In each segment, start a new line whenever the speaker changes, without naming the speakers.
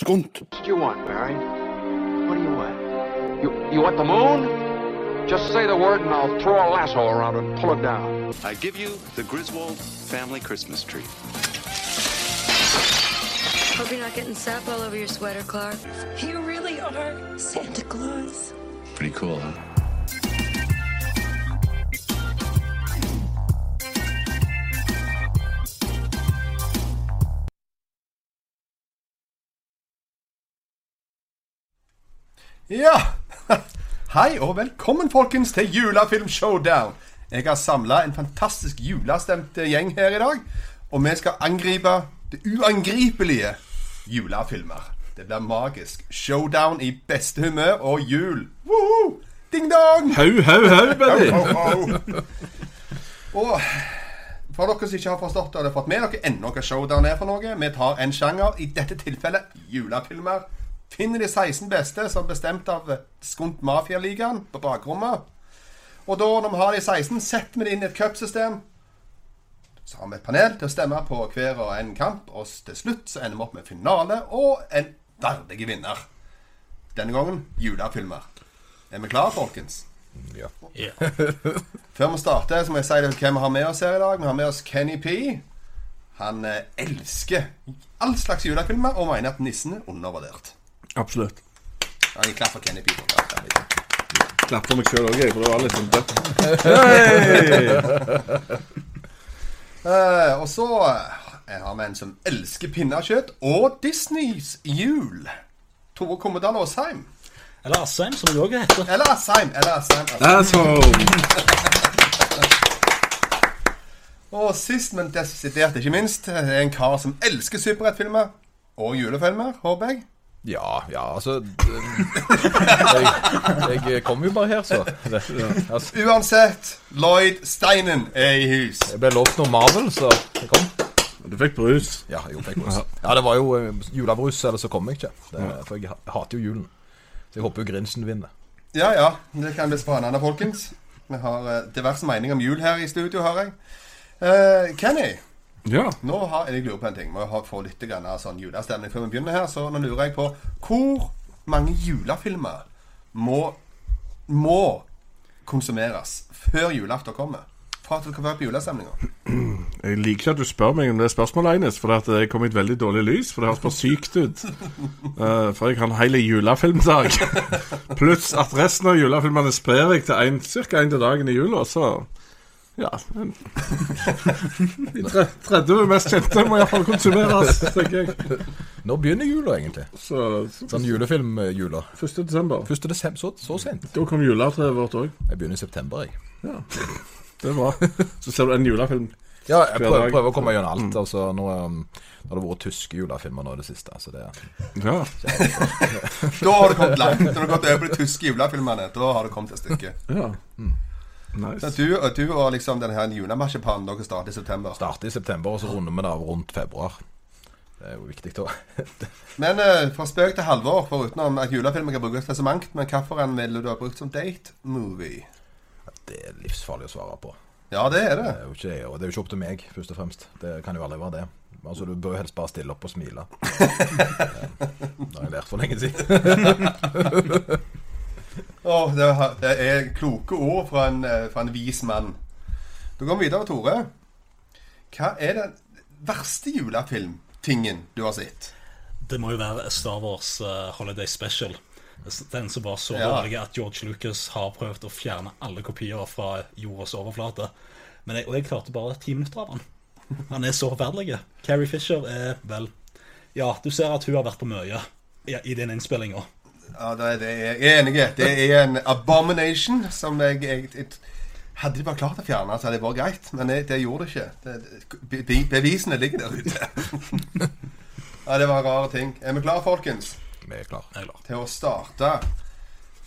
Skunt.
What do you want, Barry? What do you want? You, you want the moon? Just say the word and I'll throw a lasso around it and pull it down.
I give you the Griswold family Christmas tree.
Hope you're not getting sap all over your sweater, Clark.
You really are Santa Claus.
Pretty cool, huh?
Ja! Hei og velkommen, folkens, til Julefilm Showdown. Jeg har samla en fantastisk julestemt gjeng her i dag. Og vi skal angripe det uangripelige julefilmer. Det blir magisk. Showdown i beste humør og jul. Woohoo! Ding dong!
Hau, hau, hau,
ho. Og for dere som ikke har forstått det, at vi er dere ennå hva showdown er for noe. Vi tar en sjanger, i dette tilfellet julefilmer. Finner de 16 beste, som er bestemt av Skunt Mafialigaen på bakrommet. Og da, når vi har de 16, setter vi det inn i et cupsystem. Så har vi et panel til å stemme på hver og en kamp, og til slutt så ender vi opp med finale og en verdig vinner. Denne gangen julefilmer. Er vi klare, folkens?
Ja.
Før vi starter, så må jeg si det hvem vi har med oss her i dag. Vi har med oss Kenny P. Han eh, elsker all slags julefilmer og mener at nissen er undervurdert.
Absolutt.
Ja, jeg klapper for Kenny P. for det.
Klapp for meg sjøl òg, for det var litt sånn dødt.
Eh, og så Jeg har vi en som elsker pinnekjøtt og Disneys jul. Tore Kommedal Aasheim.
Eller Asheim, som det òg heter.
Eller Asheim. Eller Asheim. Asheim. Og sist, men desidert ikke minst, er en kar som elsker superheltfilmer og julefilmer, håper jeg.
Ja, ja, altså Jeg, jeg kom jo bare her, så. Altså,
Uansett, Lloyd Steinen er i hus.
jeg ble lovt noe Marvel, så jeg kom.
Du fikk brus.
Ja, jeg fikk brus. Ja, det var jo eh, julebrus, eller så kom jeg ikke. Det, for jeg hater jo julen. Så jeg håper jo Grinsen vinner.
Ja, ja. Det kan bli spennende, folkens. Vi har eh, diverse meninger om jul her i studio, har jeg. Uh, Kenny,
Ja.
nå har jeg lurer på en ting. Må ha- få litt grann sånn julestemning før vi begynner her. Så nå lurer jeg på hvor mange julefilmer må, må konsumeres før julaften kommer? For at det kan være på julestemninga.
Jeg liker ikke at du spør meg om det spørsmålet, Eines, for det er kommet veldig dårlig lys. For det høres for sykt ut. Uh, for jeg har en hel julefilmdag. Pluss at resten av julefilmene sprer jeg til ca. én til dagen i jula, så ja. De tre- 30 mest kjente må iallfall konsumeres, tenker jeg.
Nå begynner jula, egentlig.
Så, så
Sånn julefilm-jula.
1. desember.
1. desember, så, så sent.
Da kom juletreet vårt òg.
Jeg begynner i september, jeg.
Ja. Det er bra. Så ser du en julefilm.
Ja, jeg prøver, prøver å komme gjennom alt. Altså, nå, um, nå har det vært tyske julefilmer nå i det siste. Så det,
Ja.
Da har du kommet langt. Når du har gått over de tyske julefilmene, da har du kommet et stykke.
ja.
Så
Nice.
du, og du og liksom denne julemarsipanen dere starter i september.
starter i september, og så runder vi det av rundt februar. Det er jo viktig da.
Men uh, fra spøk til halvår, foruten at julefilmer kan brukes til så mangt, men hvilken ville du ha brukt som date-movie?
Det er livsfarlig å svare på.
Ja, det er det.
Det er jo ikke, og det er jo ikke opp til meg, først og fremst. Det kan jo aldri være det. Altså, Du bør helst bare stille opp og smile. Det har jeg lært for lenge siden.
Åh, det, det er kloke ord fra en, eh, fra en vis mann. Da går vi videre, Tore. Hva er den verste julefilmtingen du har sett?
Det må jo være Star Wars eh, Holiday Special. Den som var så
Ja.
at George Lucas har prøvd å fjerne alle kopier fra jordas overflate. Men jeg, og jeg klarte bare ti minutter av han. Han er så forferdelig. Carrie Fisher er vel Ja, du ser at hun har vært på mye i, i den innspillinga.
Ja, det er, det er, jeg er enig. Det er en abomination som jeg, jeg, jeg Hadde de bare klart å fjerne, så hadde det vært greit. Men det, det gjorde det ikke. Det, be, bevisene ligger der ute. ja, det var rare ting. Er vi klare, folkens?
Vi er klar.
til å starte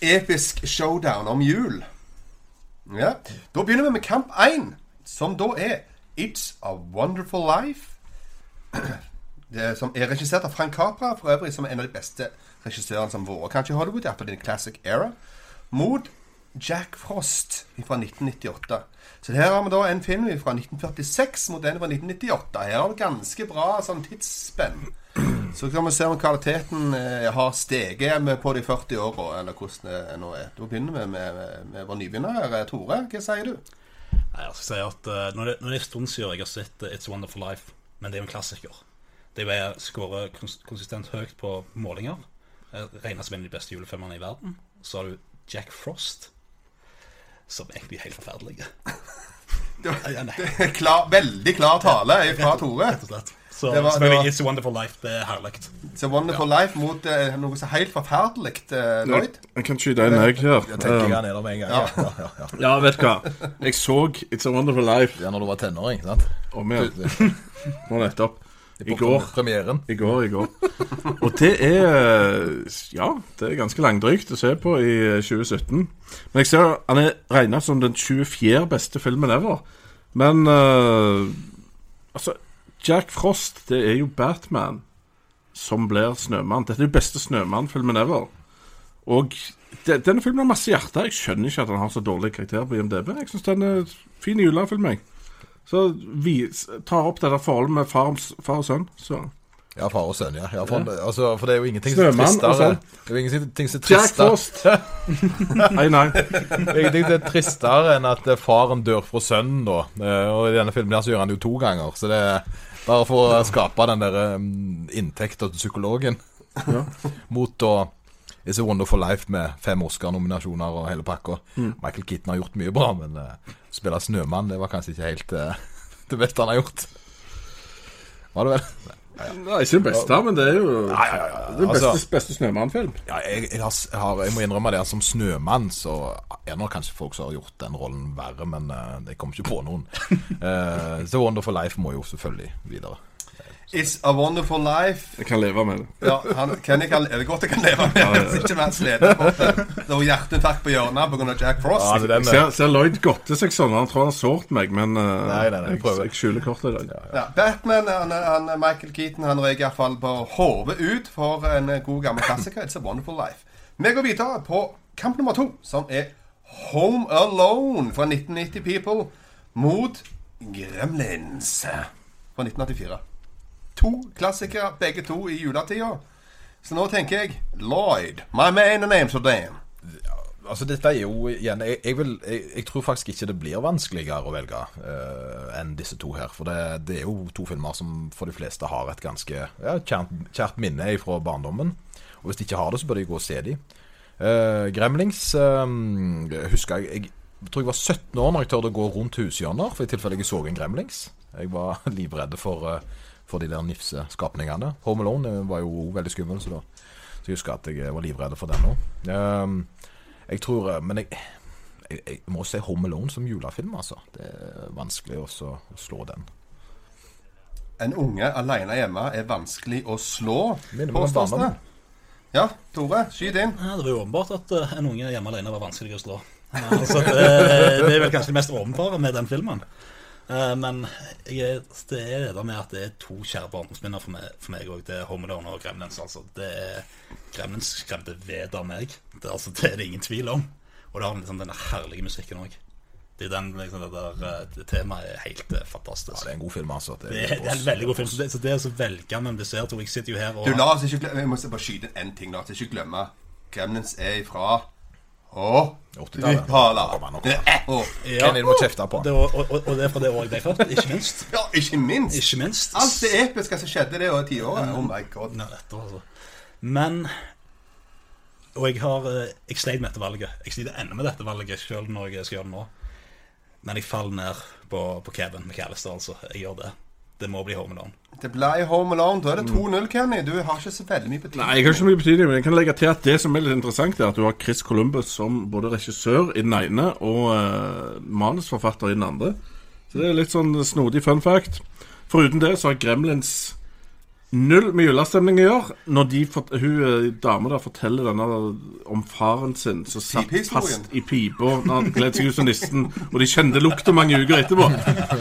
episk showdown om jul. Ja, Da begynner vi med kamp 1, som da er It's a Wonderful Life. Det som er regissert av Frank Capra, for øvrig som er en av de beste regissørene som våre kanskje Hollywood, er på din classic era, mot Jack Frost fra 1998. Så her har vi da en film fra 1946 mot en fra 1998. Her har du ganske bra sånn tidsspenn. Så kan vi se om kvaliteten eh, har steget på de 40 åra, eller hvordan det nå er. Da begynner vi med, med, med vår nybegynner. her. Tore, hva sier du?
Nei, jeg skal si at uh, Når det, når det er en stund siden jeg har sett eh, It's Wonderful Life, men det er jo en klassiker. Det er jo jeg skårer kons konsistent høyt på målinger. Eh, Regnes som en av de beste julefilmene i verden. Så har du Jack Frost, som egentlig er helt forferdelig.
Det
Ja,
det er klar, veldig klar tale fra Tore.
Rett og slett. Så
Det var- det var-
It's a Wonderful Life. Det er herlig.
It's a Wonderful Life mot uh, noe så helt forferdelig, uh, Lloyd.
Jeg kan skyte inn, jeg her.
Jeg tenker
Um,
jeg er nede en gang. Ja. Ja, ja, ja.
Ja, vet du hva. Jeg så It's a Wonderful Life
ja, når du var tenåring, sant?
om igjen. Nå nettopp. I går.
Premieren.
I går, i går. Og det er Ja, det er ganske langdrygt å se på i 2017. Men jeg ser han er regna som den 24. beste filmen ever. Men uh, altså Jack Frost, det er jo Batman som blir Snømann. Dette er jo beste Snømann-filmen ever. Og de, denne filmen har masse hjerte. Jeg skjønner ikke at han har så dårlig karakter på IMDb. Jeg syns den er fin julefilm, jeg. Så vi tar opp dette forholdet med far, far og sønn. Så
Ja, far og sønn, ja. ja for, altså, for det er jo ingenting som er tristere
sånn.
Det er jo ingenting som er
Jack
tristere
Frost. Nei, nei.
Det er ingenting som er tristere enn at eh, faren dør fra sønnen, da. Eh, Og i denne filmen her så gjør han det jo to ganger. Så det er bare for å skape den der inntekta til psykologen. Mot da It's a Wonderful Life med fem Oscar-nominasjoner og hele pakka. Michael Keaton har gjort mye bra, men spille Snømann, det var kanskje ikke helt uh, det beste han har gjort. Var det vel?
Nei, ikke det beste, men det er jo det er den beste,
Altså-
beste Snømann-film.
Ja, jeg, jeg, har, jeg, må innrømme det at som snømann så er det kanskje folk som har gjort den rollen verre, men uh, jeg kommer ikke på noen. Uh, The Wonderful Life må jo selvfølgelig videre.
It's a Wonderful Life.
Jeg kan leve med det.
Ja, han, Kenny kan, er det godt jeg kan leve med det? Ikke sliten på det var hjerteinfarkt på hjørnet pga. Jack Frost.
Ja, det
Jeg ser, ser Lloyd godte seg sånn. Han tror han har sårt meg, men uh,
Nei, nei, nei,
jeg, jeg skjuler kortet i dag.
Ja, Batman, han, han, Michael Keaton, han røyk iallfall på hodet ut for en god gammel klassiker. It's a Wonderful Life. Vi går videre på kamp nummer to, som er Home Alone fra 1990 People mot Gremlins fra 1984. To klassikere, begge to i juletida. Så nå tenker jeg Lloyd, my man in Amsterdam.
Altså Dette er jo igjen Jeg, jeg, vil, jeg, jeg tror faktisk ikke det blir vanskeligere å velge uh, enn disse to her. For det, det er jo to filmer som for de fleste har et ganske ja, kjært, kjært minne fra barndommen. Og hvis de ikke har det, så bør de gå og se de. Uh, Gremlings uh, husker jeg Jeg tror jeg var 17 år når jeg tørde å gå rundt hushjørner, for i tilfelle jeg så en Gremlings. Jeg var livredd for, eh, for de der nifse skapningene. Home Alone eh, var jo veldig skummel, så da så jeg husker at jeg var livredd for den òg. Jeg tror eh, Men jeg, jeg, jeg må se Home Alone som julefilm, altså. Det er vanskelig også å slå den.
En unge alene hjemme er vanskelig å slå. Påstås det. Ja, Tore, skyt inn.
Ja, det var jo åpenbart at eh, en unge hjemme alene var vanskelig å slå. Altså, det, det er vel kanskje det mest åpenbare med den filmen. Eh, men jeg, det er det med at det er to kjære barndomsminner for meg, òg. Det er Home og Gremlins. Altså. Det er, Gremlins skremte ved av meg. Det, altså, det er det ingen tvil om. Og det har liksom den herlige musikken òg. Det, den, liksom, det der eh, det temaet er helt fantastisk.
Ja, det er en god film, altså.
Det er, det er en veldig god film. Så det, så å velge mellom disse to Jeg sitter jo her og
Du, la oss ikke glemme Jeg må bare skyte en ting. La oss ikke glemme Gremlins er ifra Å
80-tallet.
Uttale.
Kom an, nå, kom an.
Å.
Ja,
Kenny, du må kjefte på
det, og, og, og det er fra det året jeg ble født, ikke minst.
Ja, ikke minst.
Ikke minst.
Alt det episke som skjedde det året tiåret. Oh my god.
Nei, dette, altså. Men Og jeg har eh, Jeg sleit med dette valget. Jeg sliter ennå med dette valget sjøl når jeg skal gjøre det nå. Men jeg faller ned på, på Kevin McAllister, altså. Jeg gjør det. Det må bli Home Alone.
Det ble Home Alone. Da er det 2-0, Kenny. Du har ikke så veldig mye betydning.
Nei, jeg har ikke så mye betydning, men jeg kan legge til at det som er litt interessant, er at du har Chris Columbus som både regissør i den ene og uh, manusforfatter i den andre. Så det er litt sånn snodig fun fact. Foruten det så har Gremlins null med julestemning å gjøre. Når de, fort- hun eh, dama der forteller denne om faren sin som satt fast i pipa når han kledde seg ut som nissen, og de kjente lukta mange uker etterpå.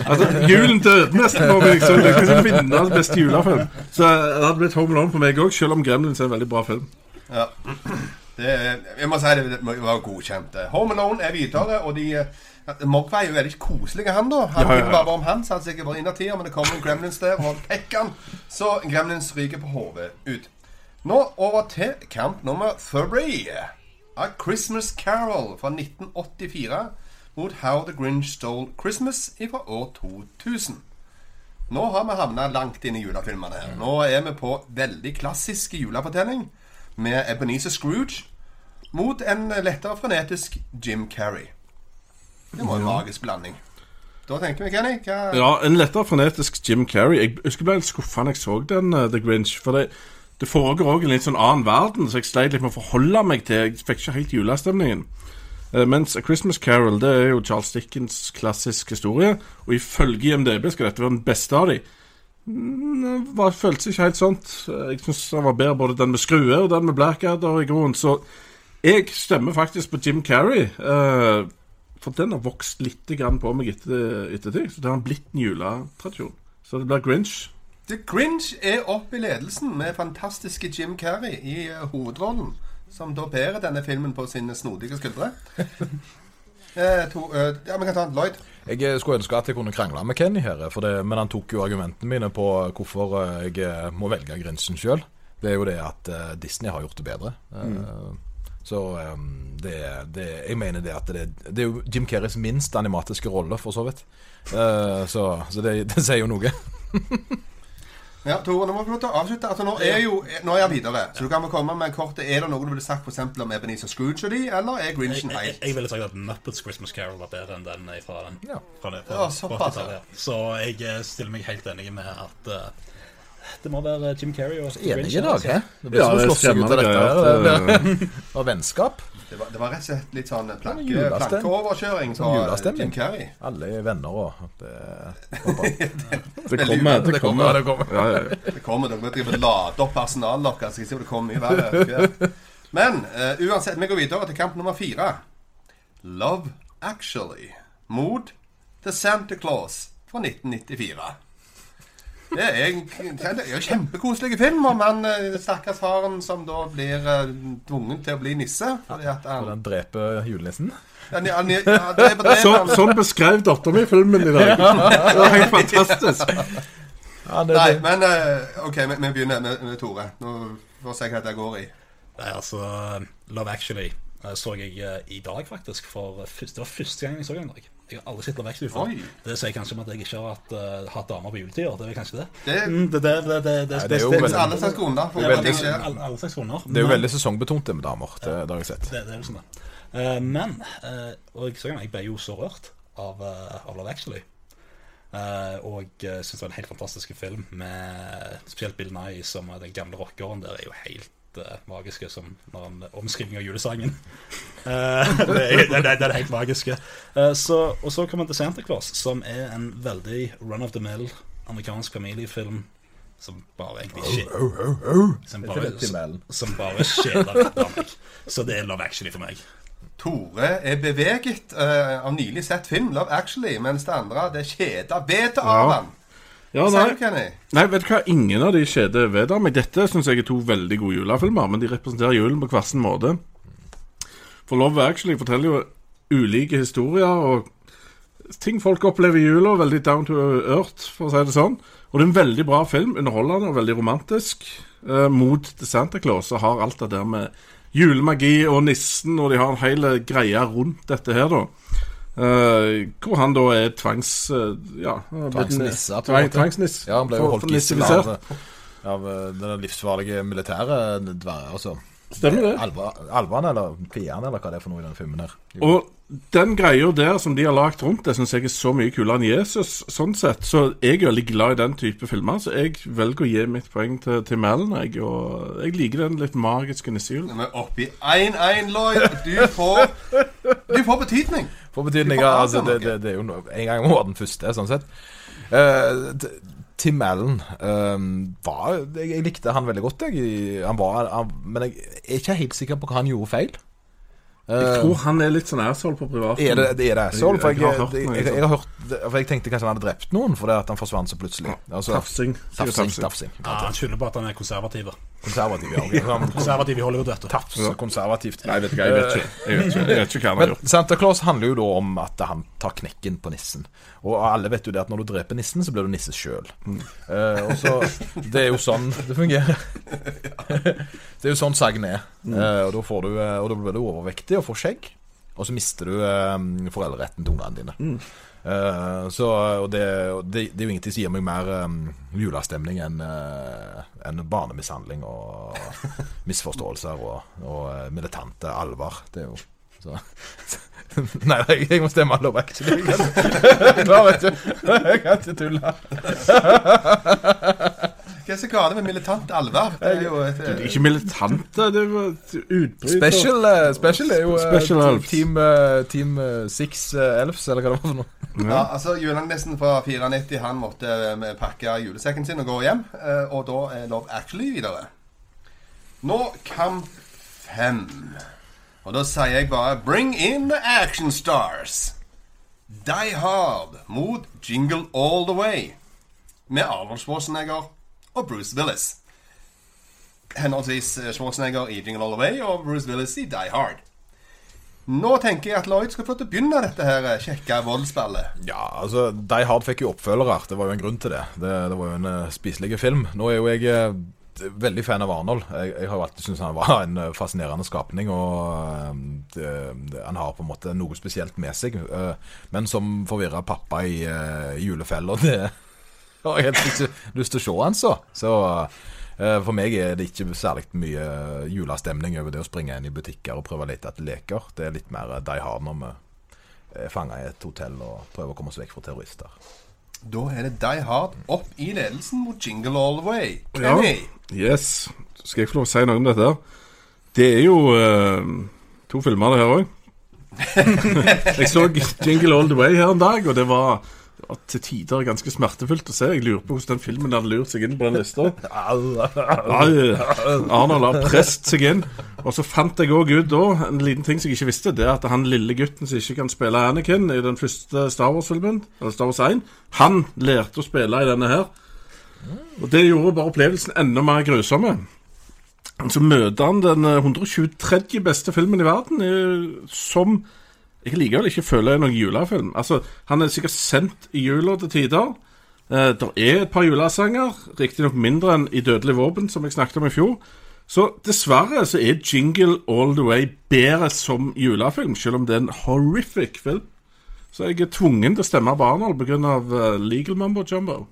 Altså, Julen døde nesten for meg, så jeg kunne vinne beste julefilm. Så det hadde blitt Home Alone for meg òg, selv om Gremlins er en veldig bra film.
Ja. Det, jeg må si det, det må godkjent. Home Alone er videre, og de, Ja, Mogwai er jo veldig koselig, han da. Han
Ja, ja, ja.
bare om han, så han sikkert bare innertier, men det kommer en gremlins der og pekker han. Så gremlins ryker på hodet ut. Nå over til kamp nummer three. A Christmas Carol fra 1984 mot How the Grinch Stole Christmas fra år 2000. Nå har vi havna langt inn i julefilmene her. Nå er vi på veldig klassisk julefortelling med Ebenezer Scrooge mot en lettere frenetisk Jim Carrey. Det var en magisk blanding. Da tenker vi, Kenny hva...
Ja, en lettere frenetisk Jim Carrey. Jeg husker jeg ble litt skuffa da jeg så den, uh, The Grinch. For det, det foregår òg en litt sånn annen verden, så jeg sleit litt med å forholde meg til Jeg fikk ikke helt julestemningen. Uh, mens A Christmas Carol det er jo Charles Dickens klassisk historie, og ifølge IMDb skal dette være den beste av dem. Mm, Det føltes ikke helt sånt. Jeg syns den var bedre både den med skrue og den med Blackadder i grunnen. Så jeg stemmer faktisk på Jim Carrey. eh, for den har vokst litt grann på meg etter, ettertid. Så det har blitt en juletradisjon. Så det blir Grinch.
The Grinch er oppe i ledelsen med fantastiske Jim Carrey i eh, hovedrollen. Som da bærer denne filmen på sine snodige skuldre. eh, to, eh, ja, vi kan ta en Lloyd.
Jeg eh, skulle ønske at jeg kunne krangle med Kenny her, for det, men han tok jo argumentene mine på hvorfor eh, jeg eh, må velge Grinchen sjøl. Det er jo det at eh, Disney har gjort det bedre. Eh, Så um, det, det Jeg mener det at det, det er jo Jim Kerrys minst animatiske rolle, for så vidt. Uh, så så det, det sier jo noe.
Ja, Tore, nå må vi avslutte. Altså, nå er jo Nå er jeg videre. Så du kan vel komme med kortet. Er det noe du ville sagt eksempel om Ebenezer Scrooge og de, eller er Grinchen helt?
jeg,
jeg,
jeg ville sagt at Muppets Christmas Carol var bedre enn den fra den.
Ja.
Fra det, fra, fra ja. Så jeg eh, stiller meg helt enig med at eh, det må være Jim Carrey og
Enig i dag,
altså.
hæ? Det blir som å slåss ut av dette. Det blir- vennskap.
det var, det var rett og slett litt sånn planke, plankeoverkjøring
sånn
fra
julestemning.
Jim Carrey.
Alle er venner og det,
Det kommer. Det kommer.
det kommer.
Ja, ja, ja.
Det kommer, Dere driver drive og lader opp personalet deres. Jeg ser det kommer mye verre. Men uh, uansett, vi går videre til kamp nummer fire. Love Actually mot The Santa Claus fra 1994. Det er en, det er en kjempekoselig film om han eh, stakkars faren som da blir tvunget tvungen til å bli nisse. Fordi at han,
han, dreper julenissen.
han, han, er
Så, sånn beskrev dattera mi filmen i dag. Det var helt fantastisk.
Ja, det,
Nei, men eh, OK, vi, vi begynner med, med Tore. Nå får vi se hva dette går i.
Nei, altså Love Actually eh, så jeg eh, i dag, faktisk. For først, det var første gang jeg så den dag. Jeg har aldri sett Love før. Det sier kanskje om at jeg ikke har hatt, uh, hatt damer på juletider. Det er kanskje det.
Det,
det, det, det, det, det,
Nei, det er jo veldig-
alle slags grunner for
det,
hva
det,
ting skjer.
alle, alle slags grunner.
det er jo veldig sesongbetont det med damer. Det, det har jeg sett.
Det, det er jo sånn det. Uh, men uh, Og jeg, så, jeg ble jo så rørt av, eh, av Love Actually. Uh, og uh, syns det var en helt fantastisk film, med spesielt Bill Nye som er den gamle rockeren der, er jo helt uh, magiske som når han omskriving av julesangen. Eh, det, er, det, er, det er det helt magiske. Uh, så, og så kommer til Santa Claus, som er en veldig run of the mill amerikansk familiefilm. Som bare egentlig ikke Som bare, som bare kjeder meg. Så det er Love Actually for meg.
Tore er beveget uh, av nylig sett film, Love Actually, mens det andre det kjeder av
Ja. Ja, nei. nei, vet du hva? Ingen av de skjedde ved meg. Dette syns jeg er to veldig gode julefilmer, men de representerer julen på hver sin måte. For Love Actually forteller jo ulike historier og ting folk opplever i jula. Veldig down to earth, for å si det sånn. Og det er en veldig bra film. Underholdende og veldig romantisk. Eh, mot The Santa Claus og har alt det der med julemagi og nissen, og de har en hel greie rundt dette her, da. Eh, hvor han da er tvangs... eh, ja,
Tvangsnisse, på
Tvang, tvangsniss.
Ja, han ble jo holdt gissel av, av eh, den livsfarlige militære dvergen. Altså,
Stemmer det.
alva, alvene, eller Pian eller hva det er for noe i den filmen her. Jo.
Og den greia der som de har lagt rundt det, syns jeg er så mye kulere enn Jesus, sånn sett. Så jeg er veldig glad i den type filmer, så jeg velger å gi mitt poeng til, til Mellen. Jeg, og jeg liker den litt magiske nissejulen.
Men er oppe i 1-1, Lloyd. Du får, du får betydning.
Får betydning ja. altså, det, det, det er jo en gang om året den første, sånn sett. Uh, Tim Allen um, var jeg, jeg likte han veldig godt, jeg. Han var, han, men jeg er ikke helt sikker på hva han gjorde feil.
Jeg tror han er litt sånn asshole på privaten.
Er det, det er det asshole? For
Jeg-
jeg,
jeg
jeg, jeg, har hørt for Jeg tenkte kanskje han hadde drept noen fordi at han forsvant så plutselig. Altså,
Tafsing.
Tafsing.
tafsing.
tafsing.
Ja, han skylder på at han er konservativ.
Konservativ, ja. ok. Han-
Konservativ i Hollywood, vet du.
Tafs, konservativt.
Nei, vet du hva, jeg vet ikke. Jeg vet ikke, jeg vet ikke hva han har gjort.
Santa Claus handler jo da om at han tar knekken på nissen. Og alle vet jo det at når du dreper nissen, så blir du nisse sjøl. og så Det er jo sånn det fungerer. det er jo sånn sagen er. Uh, og, da får du, eh, og da blir du overvektig og få skjegg. Og så mister du eh, foreldreretten til ungene dine. Eh, så, og det, og det, det er jo ingenting som gir meg mer um, julestemning enn uh, en barnemishandling og misforståelser og, og eh, militante alvor. Det er jo så. Nei, jeg, må stemme Love Actually. Jeg Klarer ikke. Jeg kan ikke tulle.
Hva er så galt med militant alvor? Det er jo et,
Det er ikke militante, det var utbryter.
Special, eh, special er jo eh,
Special.
Team, eh, team eh, Six eh, Elves, eller hva det var for noe.
Ja, altså Julenissen fra 94 Han måtte eh, pakke julesekken sin og gå hjem. eh, Og da er Love Actually videre. Nå kamp fem. Og da sier jeg bare Bring in the action stars. Die Hard mot Jingle All The Way. Med Arnold Schwarzenegger og Bruce Willis. Henholdsvis eh, Schwarzenegger i Jingle All The Way og Bruce Willis i Die Hard. Nå tenker jeg at Lloyd skal få til å begynne dette her eh, kjekke voldsspillet.
Ja, altså, Die Hard fikk jo oppfølgere. Det var jo en grunn til det. Det, det var jo en uh, spiselig film. Nå er jo jeg veldig fan av Arnold. Jeg, jeg har jo alltid syntes han var en fascinerende skapning. Og det, han har på en måte noe spesielt med seg. men som forvirra pappa i i julefella, det har jeg helt ikke lyst til å se han så. Så eh, for meg er det ikke særlig mye julestemning over det å springe inn i butikker og prøve å lete etter leker. Det er litt mer de Hard når vi er fanga i et hotell og prøver å komme oss vekk fra terrorister.
Da er det Die Hard opp i ledelsen mot Jingle All The Way.
Ja. Yes. Skal jeg få lov å si noe om dette? her? Det er jo eh, to filmer, det her òg. jeg så Jingle All The Way her en dag, og det var, var til tider ganske smertefullt å se. Jeg lurer på hvordan den filmen hadde lurt seg inn på den lista. Arnold har prest seg inn. Og så fant jeg òg ut da, en liten ting som jeg ikke visste, det er at han lille gutten som ikke kan spille Anakin i den første Star Wars-filmen, eller Star Wars 1, han lærte å spille i denne her. Og det gjorde bare opplevelsen enda mer grusomme. Så møter han den eh, 123. beste filmen i verden, eh, som jeg likevel ikke føler er noen julefilm. Altså, Han er sikkert sendt i jula til tider. Eh, det er et par julesanger, riktignok mindre enn i 'Dødelig våpen', som jeg snakket om i fjor. Så dessverre så er 'Jingle All The Way' bedre som julefilm, selv om det er en horrific film. Så jeg er tvungen til å stemme på Arnold pga. Uh, legal mumbo jumbo.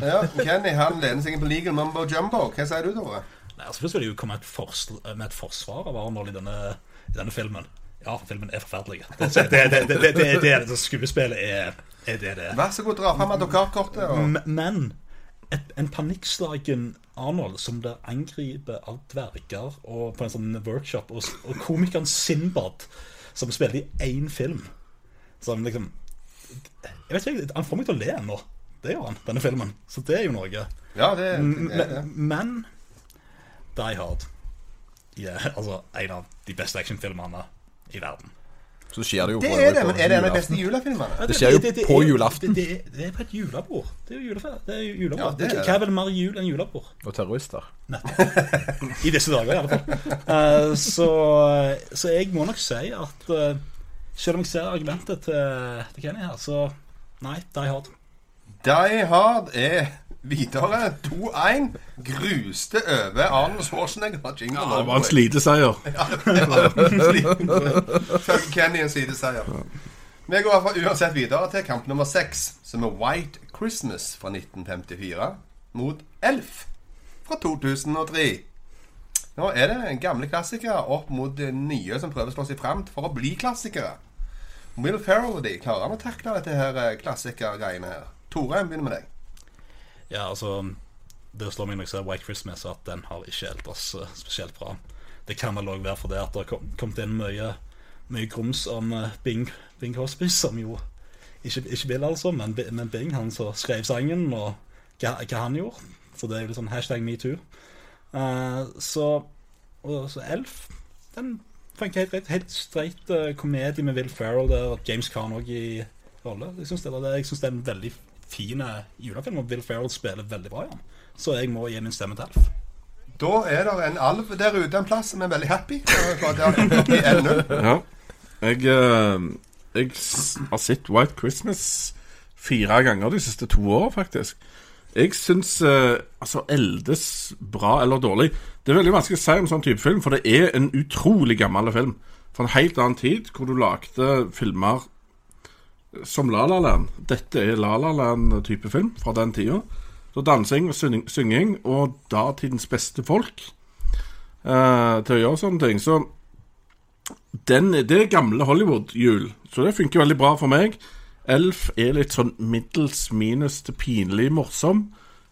Ja, Kenny han lener seg på legal mumbo jumbo. Hva sier du, Tore?
Nei, altså Først vil jeg jo komme med et, med et forsvar av Arnold i denne, i denne filmen. Ja, filmen er forferdelig. Det, det, det, det, det, det, det, det Skuespillet er, er det det er.
Vær så god, dra fram advokatkortet. Og...
Men et, en panikkslagen Arnold som blir angrepet av dverger og på en sånn workshop, og, og komikeren Sinbad som spiller i én film Som liksom Jeg vet ikke, Han får meg til å le nå. Det gjør han, denne filmen. Så det er jo noe.
Ja, det, det, det.
Men Die Hard yeah, altså en av de beste actionfilmene i verden.
Så skjer det jo
det
på-
er det, men er det en av de beste julefilmene?
Det skjer jo på julaften.
Det, det, det er på et julebord. Det er jo julefest. Det er julebord.
Ja, det er det.
Hva er vel mer jul enn julebord?
Og terrorister.
I disse dager, i alle fall. Uh, så, så jeg må nok si at uh, selv om jeg ser argumentet til, til Kenny her, så nei, Die Hard.
Die Hard er videre 2-1. Gruste over Arnold Schwarzenegger. Ja,
Det var en sliteseier.
Følg Kenny en sideseier. Vi går uansett videre til kamp nummer seks, som er White Christmas fra 1954 mot Elf fra 2003. Nå er det en gamle klassikere opp mot nye som prøver å slå seg fram for å bli klassikere. Will de klarer han å takle dette her eh, klassikergreiene her. Tore, begynner med deg.
Ja, altså Det slår meg når jeg ser White Christmas, at den har ikke helt eh, spesielt bra. Det kan vel òg være fordi at det har kom- kommet inn mye, mye grums om eh, Bing, Bing Crosby, som jo ikke, ikke Bill, altså, men, men Bing, han som skrev sangen, og hva, hva han gjorde. Så det er jo litt sånn hashtag metoo. Uh, så, så Elf, den funker helt greit. Helt streit uh, komedie med Will Ferrell der og James Carn òg i rolle. Jeg syns det, det, det er en veldig fin julefilm, og Will Ferrell spiller veldig bra i den. Så jeg må gi min stemme til Elf.
Da er det en alv der ute en plass som er veldig happy. for at det har kommet opp i 1-0.
Ja. Jeg, eh, jeg har sett White Christmas fire ganger de siste to åra, faktisk. Jeg syns eh, altså eldes bra eller dårlig. Det er veldig vanskelig å si om sånn type film, for det er en utrolig gammel film. Fra en helt annen tid, hvor du lagde filmer som La La Land. Dette er La La Land-type film fra den tida. Så dansing og synging og datidens beste folk eh, til å gjøre sånne ting. Så den, det er gamle Hollywood-hjul, så det funker veldig bra for meg. Elf er litt sånn middels minus til pinlig morsom.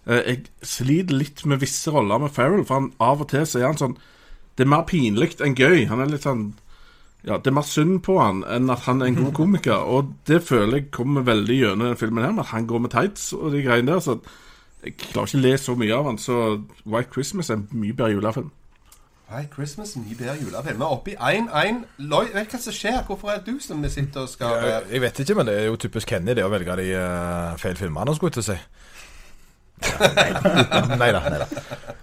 Eh, Jeg sliter litt med visse roller med Farrell, for han av og til så er han sånn Det er mer pinlig enn gøy. Han er litt sånn Ja, det er mer synd på han enn at han er en god komiker. Og det føler jeg kommer veldig gjennom denne filmen her, med at han går med tights og de greiene der. Så jeg klarer ikke å le så mye av han, så White Christmas er en mye bedre julefilm.
White Christmas, mye bedre julefilm. Vi er oppe i 1-1. Lloyd, vet du hva som skjer? Hvorfor er det du som sitter og skal
Jeg, jeg vet ikke, men det er jo typisk Kenny det å velge de uh, feil filmene, skulle jeg til å si. Nei da.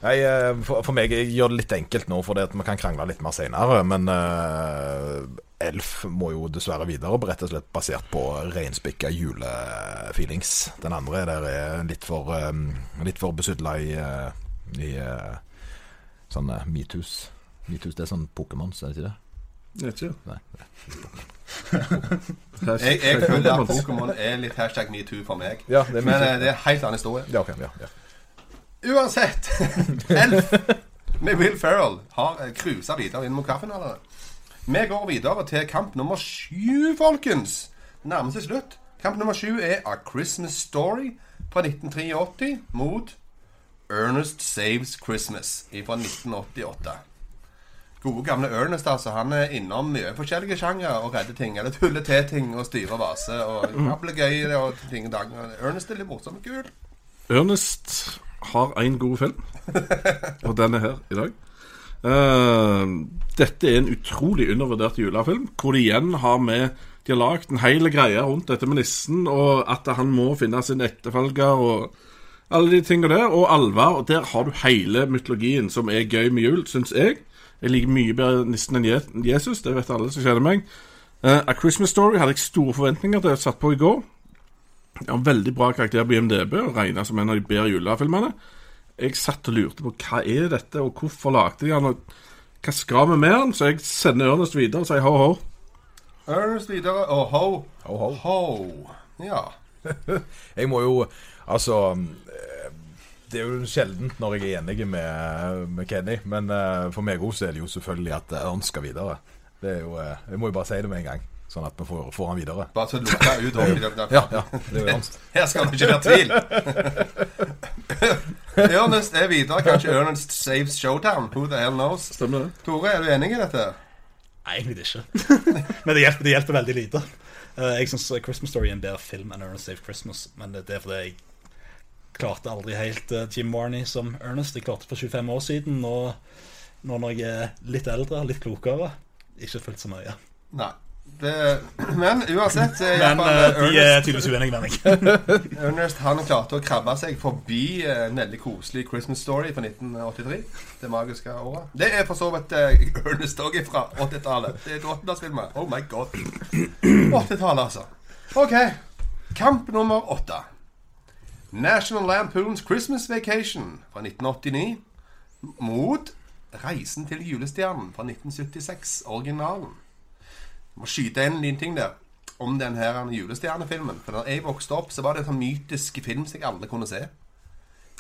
Eh, for, for meg jeg gjør det litt enkelt nå, for det vi kan krangle litt mer senere. Men uh, Elf må jo dessverre videre, rett og slett basert på reinspikka julefeelings. Den andre der er litt for, um, litt for besudla i, uh, i uh, sånne metoo's. Metoo's, det er sånn Pokémons, er det ikke det?
Vet ikke.
Nei.
Jeg, jeg føler at Pokémon er litt hashtag metoo for meg.
Ja, det
Men eh, det er en helt annen historie.
Ja, okay, ja, ja.
Uansett, Elf med Will Ferrell har eh, cruisa videre inn mot kaffinalene. Vi går videre til kamp nummer sju, folkens. Nærmer seg slutt. Kamp nummer sju er A Christmas Story fra 1983 mot Ernest Saves Christmas fra 1988. Gode gamle Ernest, altså. Han er innom mye forskjellige sjangere og redder ting. Eller tuller til ting og styrer vase og ablegøyer og ting og dang. Ernest er litt morsom og kul.
Ernest har en god film, og den er her i dag. Uh, dette er en utrolig undervurdert julefilm, hvor de igjen har med De har lagd en hel greie rundt dette med nissen, og at han må finne sin etterfølger, og alle de tingene der. Og alvor. Og der har du hele mytologien som er gøy med jul, syns jeg. Jeg liker mye bedre nissen enn Jesus, det vet alle som kjenner meg. Uh, A Christmas Story hadde jeg store forventninger til. Jeg satt på i går. Jeg har veldig bra karakter på IMDb og regna som en av de bedre julefilmene. Jeg satt og lurte på hva er dette, og hvorfor lagde de den, og hva skal vi med den? Så jeg sender Ernest videre og sier ho, ho.
Ernest videre og ho.
Ho, ho.
Ho. Ja.
Jeg må jo Altså Det er jo sjeldent når jeg er enig med, med Kenny, men uh, for meg også er det jo selvfølgelig at eh, han skal videre. Det er jo, uh, Jeg må jo bare si det med en gang, sånn at vi får, får han videre.
Bare så lukka ut håret.
Ja, ja, det er jo ernst.
Her skal det ikke være tvil. Ernest er videre. Kanskje Ernest saves Showdown. Who the hell knows?
Stemmer det?
Tore, er du enig i dette?
Nei, egentlig ikke. men det hjelper, det hjelper veldig lite. Uh, jeg syns Christmas Story er en bedre film enn Ernest Save Christmas. Men det det er fordi jeg klarte aldri helt eh, Jim Varney som Ernest. Jeg klarte for 25 år siden. Og nå når jeg er litt eldre, litt klokere, ikke fullt så mye.
Nei. Det, men uansett er i
Men
Ernest,
eh, de er tydeligvis uenige med meg.
Ernest han klarte å krabbe seg forbi eh, en veldig koselig Christmas Story fra 1983. Det magiske året. Det er for så vidt eh, Ernest òg fra 80-tallet. Det er 80-tallsfilmer. Oh my god. 80-tallet, altså. OK. Kamp nummer åtte. National Lampoons Christmas Vacation fra 1989 mot Reisen til julestjernen fra 1976, originalen. Jeg må skyte inn en liten ting der om den her julestjernefilmen. For da jeg vokste opp, så var det en sånn mytisk film som jeg aldri kunne se.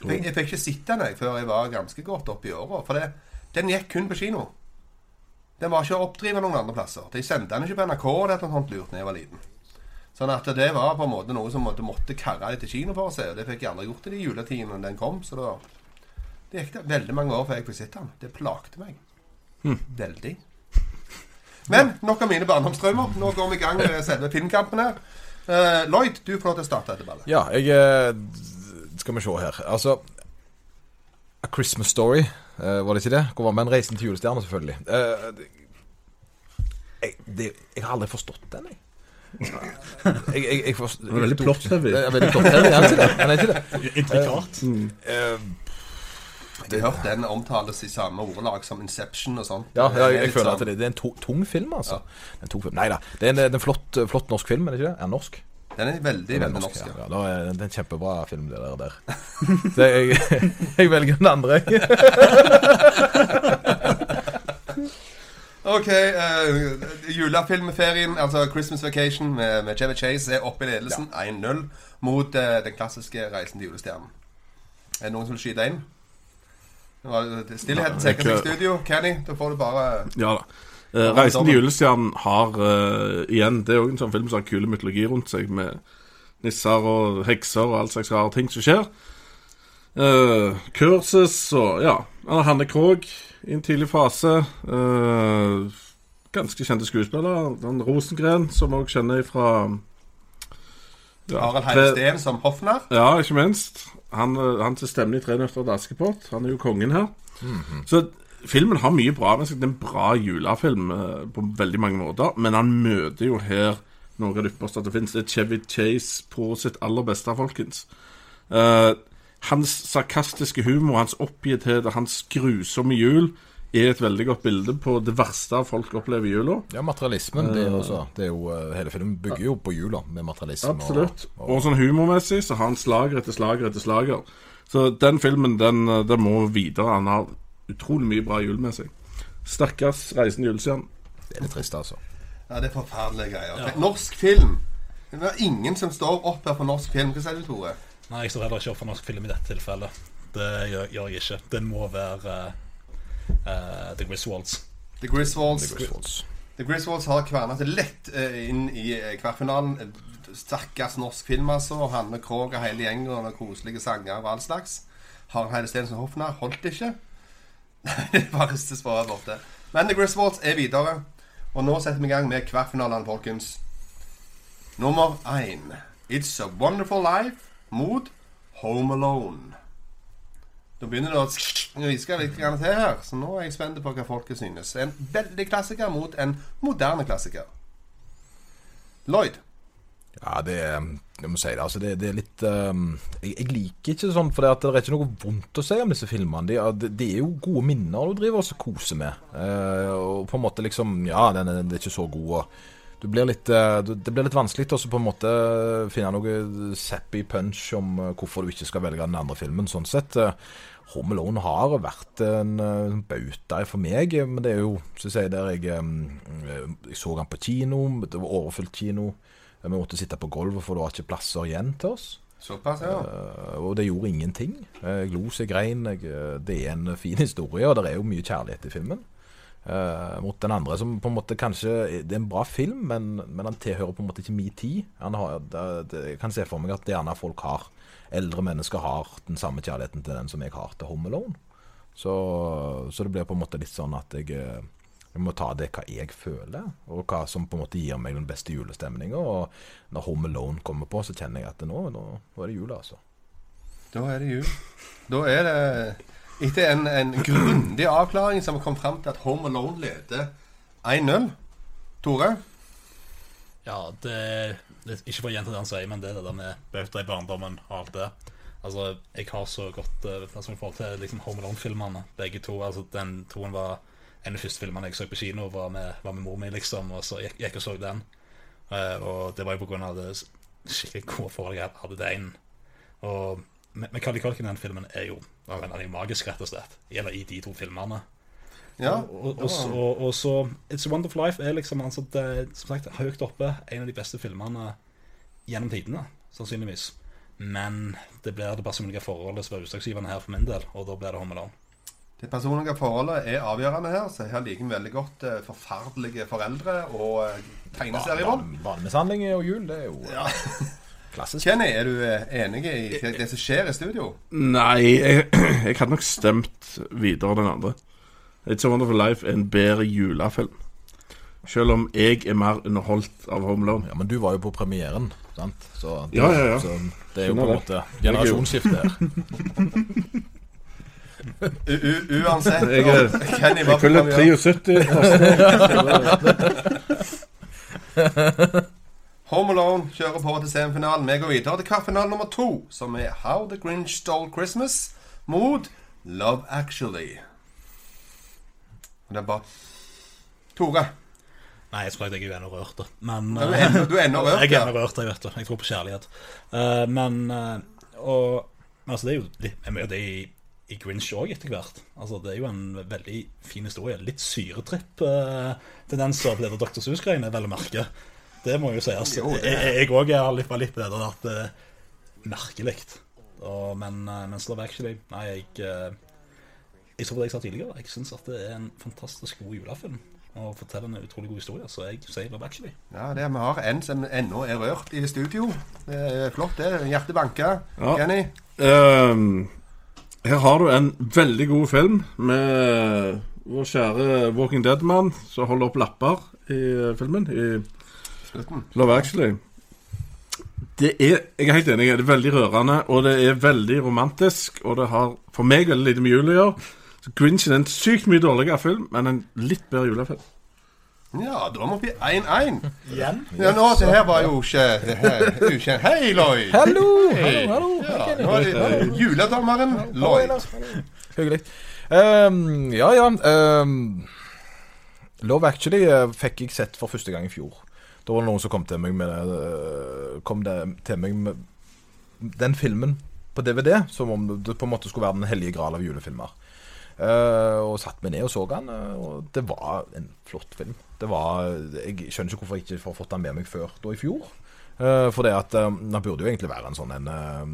Jeg fikk, jeg fikk ikke sett den før jeg var ganske godt opp i åra. For det, den gikk kun på kino. Den var ikke å oppdrive noen andre plasser. De sendte den ikke på NRK eller noe sånt lurt da jeg var liten. Sånn at det var på en måte noe som måtte, måtte karre etter kino for å se. Og det fikk jeg aldri gjort i de juletidene når den kom. Så da det gikk det veldig mange år før jeg fikk sett den. Det plagte meg. Veldig. Men nok av mine barndomsdrømmer. Nå går vi i gang med selve filmkampen her. Eh, Lloyd, du får lov til å starte dette ballet.
Ja, jeg eh, Skal vi se her. Altså A Christmas Story, uh, var det ikke det? Hvor var Men En Reisen til julestjerna, selvfølgelig. Uh, det, jeg, det, jeg har aldri forstått den, jeg. Jeg, jeg, jeg forst-
er veldig.
Det er veldig er han ikke det? Han er ikke det?
Intrikat.
Eh,
Jeg har hørt den omtales i samme ordelag som Inception og sånn.
ja,
jeg, er
jeg, føler
sånn-
at det, det er en to, tung film, altså. En tung film. Nei da. Det er en, er en flott, flott norsk film, er det ikke det? Er den norsk?
Den er veldig, veldig norsk.
Ja,
ja.
ja, det er en kjempebra film, det der. der. Så jeg, jeg velger den andre.
Ok, uh, julefilmferien, altså Christmas Vacation med, med Chevy Chase, er oppe i ledelsen. 1-0 mot uh, den klassiske Reisen til julestjernen. Er det noen som vil skyte inn? Var Stillheten sekker seg i studio. Kenny, da får du bare
Ja da. Uh, 'Reisen til julestjernen' har eh, igjen Det er òg en sånn film som har kule mytologi rundt seg, med nisser og hekser og all slags rare ting som skjer. Uh, curses og ja. Hanne Krogh i en tidlig fase. Uh, ganske kjente skuespillere. Den Rosengren, som òg kjenner fra ja,
Harald
tre-
som hoffnarr.
ja, ikke minst. Han, eh, han til stemmen i 'Tre nøtter til Askepott'. Han er jo kongen her. Så filmen har mye bra med seg. Det er en bra julefilm uh, på veldig mange måter. Men han møter jo her noe av det ypperste det fins. Det er Chevy Chase på sitt aller beste, folkens. Eh, hans sarkastiske humor, hans oppgitthet og hans grusomme jul er et veldig godt bilde på det verste folk opplever i jula.
Ja, materialismen. Det er, også, det er jo, eh, hele filmen bygger jo på jula, med materialisme.
Absolutt.
Og,
Og sånn humormessig så har han slager etter slager etter slager. Så den filmen, den, eh, den må videre. Han har utrolig mye bra julemessig. Stakkars reisende julestjerne.
det er litt trist, altså.
Ja, det er forferdelige greier. Ja. Norsk film. Det er ingen som står opp her for norsk film. Hva sier du, Tore?
Nei, jeg står heller ikke opp for norsk film i dette tilfellet. Det gjør, gjør jeg ikke. Det må være eh, The Griswolds.
The Griswolds.
The Griswolds.
The Griswolds har kverna seg lett eh, inn i kvartfinalen. Stakkars norsk film, altså. Hanne Krogh og hele gjengen og koselige sanger og all slags. Harald Heide Stensen som hoffnarr holdt ikke. Det bare ristes på borte. Men The Griswolds er videre. Og nå setter vi i gang med kvartfinalene, folkens. Nummer én. It's a Wonderful Life mot Home Alone. Da begynner det å hviske litt til her, så nå er jeg spent på hva folket synes. En veldig klassiker mot en moderne klassiker. Lloyd.
Ja, det er Jeg må si det. Altså, det, det er litt um, jeg, jeg liker ikke sånn, for det, det er ikke noe vondt å si om disse filmene. De, det, det er jo gode minner du driver og koser med. Uh, og på en måte liksom Ja, den er, den er ikke så god. og du blir litt, eh, det blir litt vanskelig å på en måte finne noe sappy punch om eh, hvorfor du ikke skal velge den andre filmen. Sånn sett. eh, Home Alone har vært en bauta for meg, eh, men det er jo så si, der jeg, eh, jeg så han på kino, det var overfylt kino. Vi måtte sitte på gulvet, for det var ikke plasser igjen til oss.
Såpass, ja.
Uh, Og det gjorde ingenting. Jeg lo seg grein. Jeg, eh, det er en fin historie, og det er jo mye kjærlighet i filmen. Eh, mot den andre, som på en måte kanskje Det er en bra film, men, men han tilhører på en måte ikke min tid. Har, det, det, jeg kan se for meg at det gjerne folk har. Eldre mennesker har den samme kjærligheten til den som jeg har til Home Alone. Så, så det blir på en måte litt sånn at jeg, eh, jeg må ta det hva jeg føler, og hva som på en måte gir meg den beste julestemninga. Og når Home Alone kommer på, så kjenner jeg at nå, nå, nå er det jul, altså.
Da er det jul. Da er det Etter en, en grundig avklaring som kom fram til at Home Alone leder 1-0. Tore?
Ja, det, det Ikke for å gjenta det han sier, men det er det der med bauta i barndommen og alt det. Altså, jeg har så godt uh, i forhold til liksom, Home Alone-filmene, begge to. Altså, den toen var en av de første filmene jeg så på kino, var med, var med mor mi, liksom. Og så gikk jeg og så den. Uh, og det var jo på grunn av det skikkelig gode forholdet jeg hadde til den. Og Macaulay Culkin i den filmen er jo han er jo magisk, rett og slett. Eller i de to filmene.
Ja.
Og, og, så, og, og så It's a Wonderful Life er liksom altså, det, er, som sagt, høyt oppe. En av de beste filmene gjennom tidene, sannsynligvis. Men det blir det personlige forholdet som er utslagsgivende her for min del, og da blir det Home Alone.
Det personlige forholdet er avgjørende her, så her liker vi veldig godt eh, forferdelige foreldre og eh, tegneseriebånd.
Barne- Barnemishandling og jul, det er jo eh, klassisk.
Kenny, er du eh, enig i det det som skjer i studio?
Nei, jeg, jeg hadde nok stemt videre den andre. It's a Wonderful Life er en bedre julefilm. Selv om jeg er mer underholdt av Home Alone.
Ja, men du var jo på premieren, sant? Så det,
Ja, ja, ja.
Så det er jo på en måte generasjonsskifte her.
U u uansett
Jeg er-
Kenny var
Jeg
på
fyller
premiere.
73.
Home Alone kjører på til semifinalen. Vi går videre til kvartfinale nummer to, som er How the Grinch Stole Christmas mot Love Actually. Og det er bare Tore.
Nei, jeg tror jeg er ennå rørt, da. Men
Du er ennå- du er ennå rørt,
Jeg er ennå rørt, jeg vet det. Jeg tror på kjærlighet. Eh, men eh, og, altså, det er jo Det det er i, i Grinch òg etter hvert. Altså, det er jo en veldig fin historie. Litt syretripp-tendenser på det der Dr. Sus-greiene, vel å merke. Det må jo sies.
Jo, det-
Jeg, jeg òg er litt, var litt på det der at det er merkelig. Men, men Slow Actually Nei, jeg eh, Jeg så på det jeg sa tidligere. Jeg syns at det er en fantastisk god julefilm. Og forteller en utrolig god historie, så jeg sier Love Actually.
Ja, det er, Vi har en som ennå er rørt i studio. Det er flott, det. Hjertet banker.
Ja.
Kenny?
Um, her har du en veldig god film med vår kjære Walking Dead-mann som holder opp lapper i eh, filmen. I
Slutten.
Love Actually. Det er, jeg er helt enig, det er veldig rørende, og det er veldig romantisk. Og det har for meg veldig lite med jul å gjøre. Så Grinch er en sykt mye dårligere film, men en litt bedre julefilm.
Ja, da må vi 1-1.
Igjen?
Ja, nå, det her var jo ikke ukjent. Hei, Lloyd!
Hallo!
Hallo,
Hallo,
Ja, nå er det juledommeren Lloyd.
Hyggelig. Um, ja, ja. Um, Love Actually eh, fikk jeg sett for første gang i fjor. Da var det noen som kom til meg med det, Kom det til meg med den filmen på DVD, som om det på en måte skulle være den hellige gral av julefilmer. Uh, og satt meg ned og så den, eh, og det var en flott film. Det var, Jeg skjønner ikke hvorfor jeg ikke har fått den med meg før da i fjor. Uh, for det at uh, den burde jo egentlig være en sånn en uh,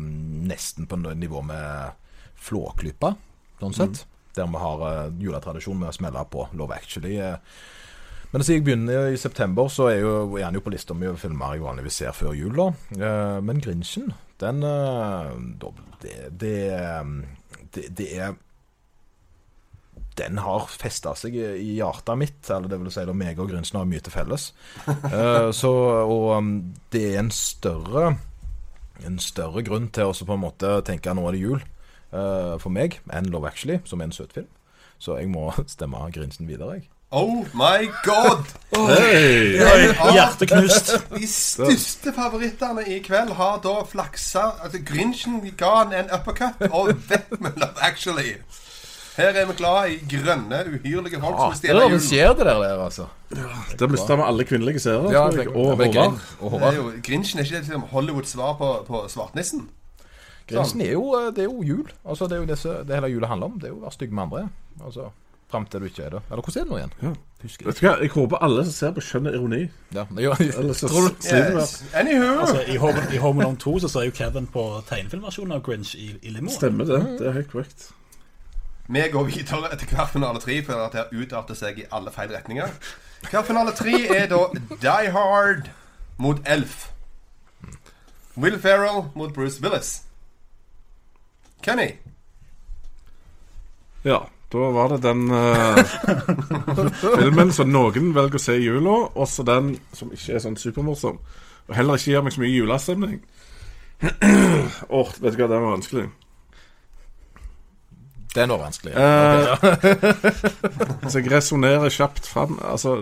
nesten på nivå med Flåklypa, sånn sett. Der vi har uh, juletradisjon med å smelle på Love Actually. eh. Men siden jeg begynner i september, så er, han jo på lista mi over filmer jeg vanligvis ser før jul. da. Eh, men Grinchen, den eh, det, det, det, det er den har festa seg i hjertet mitt. Eller det vil si, da meg og Grinchen har mye til felles. Uh, så, og um, det er en større En større grunn til å på en måte tenke nå er det jul uh, for meg enn Love Actually, som er en søt film. Så jeg må stemme Grinchen videre, jeg.
Oh my god!
Hei!
Hjerteknust.
De største favorittene i kveld har da flaksa Altså, Grinchen ga han en uppercut, og Love Actually. Her er vi glad i grønne, uhyrlige folk som stjeler
er
Det
skjer det der, der altså.
Det mista vi alle kvinnelige seere.
Ja, det-
og
det-
Håvard.
Det Grinchen er ikke det Hollywoods svar på, på svartnissen.
Grinchen er jo, eh, det er jo jul. Altså, det er jo det, det hele julet handler om. Det er jo å være stygg med andre. Altså, Fram til du ikke er det. Eller hvordan er det nå igjen?
Ja.
Husker
Vet du hva, Jeg håper alle som ser på, skjønner ironi.
Ja,
Ellers så
Tror du-.
Yes. Anywho.
Altså, I Home, i Home Alone 2 så ser jo Kevin på tegnefilmversjonen av Grinch i, i limoen.
Stemmer det. Det er helt korrekt.
Vi går videre til kvartfinale tre, for at det utarter seg i alle feil retninger. Kvartfinale tre er da Die Hard mot Elf. Will Ferrell mot Bruce Willis. Kenny.
Ja, da var det den uh, filmen som noen velger å se i jula, også den som ikke er sånn supermorsom. Og heller ikke gir meg så mye julestemning. Åh, vet du hva, den var vanskelig.
Den var vanskelig.
Eh, så jeg resonnerer kjapt fram. Altså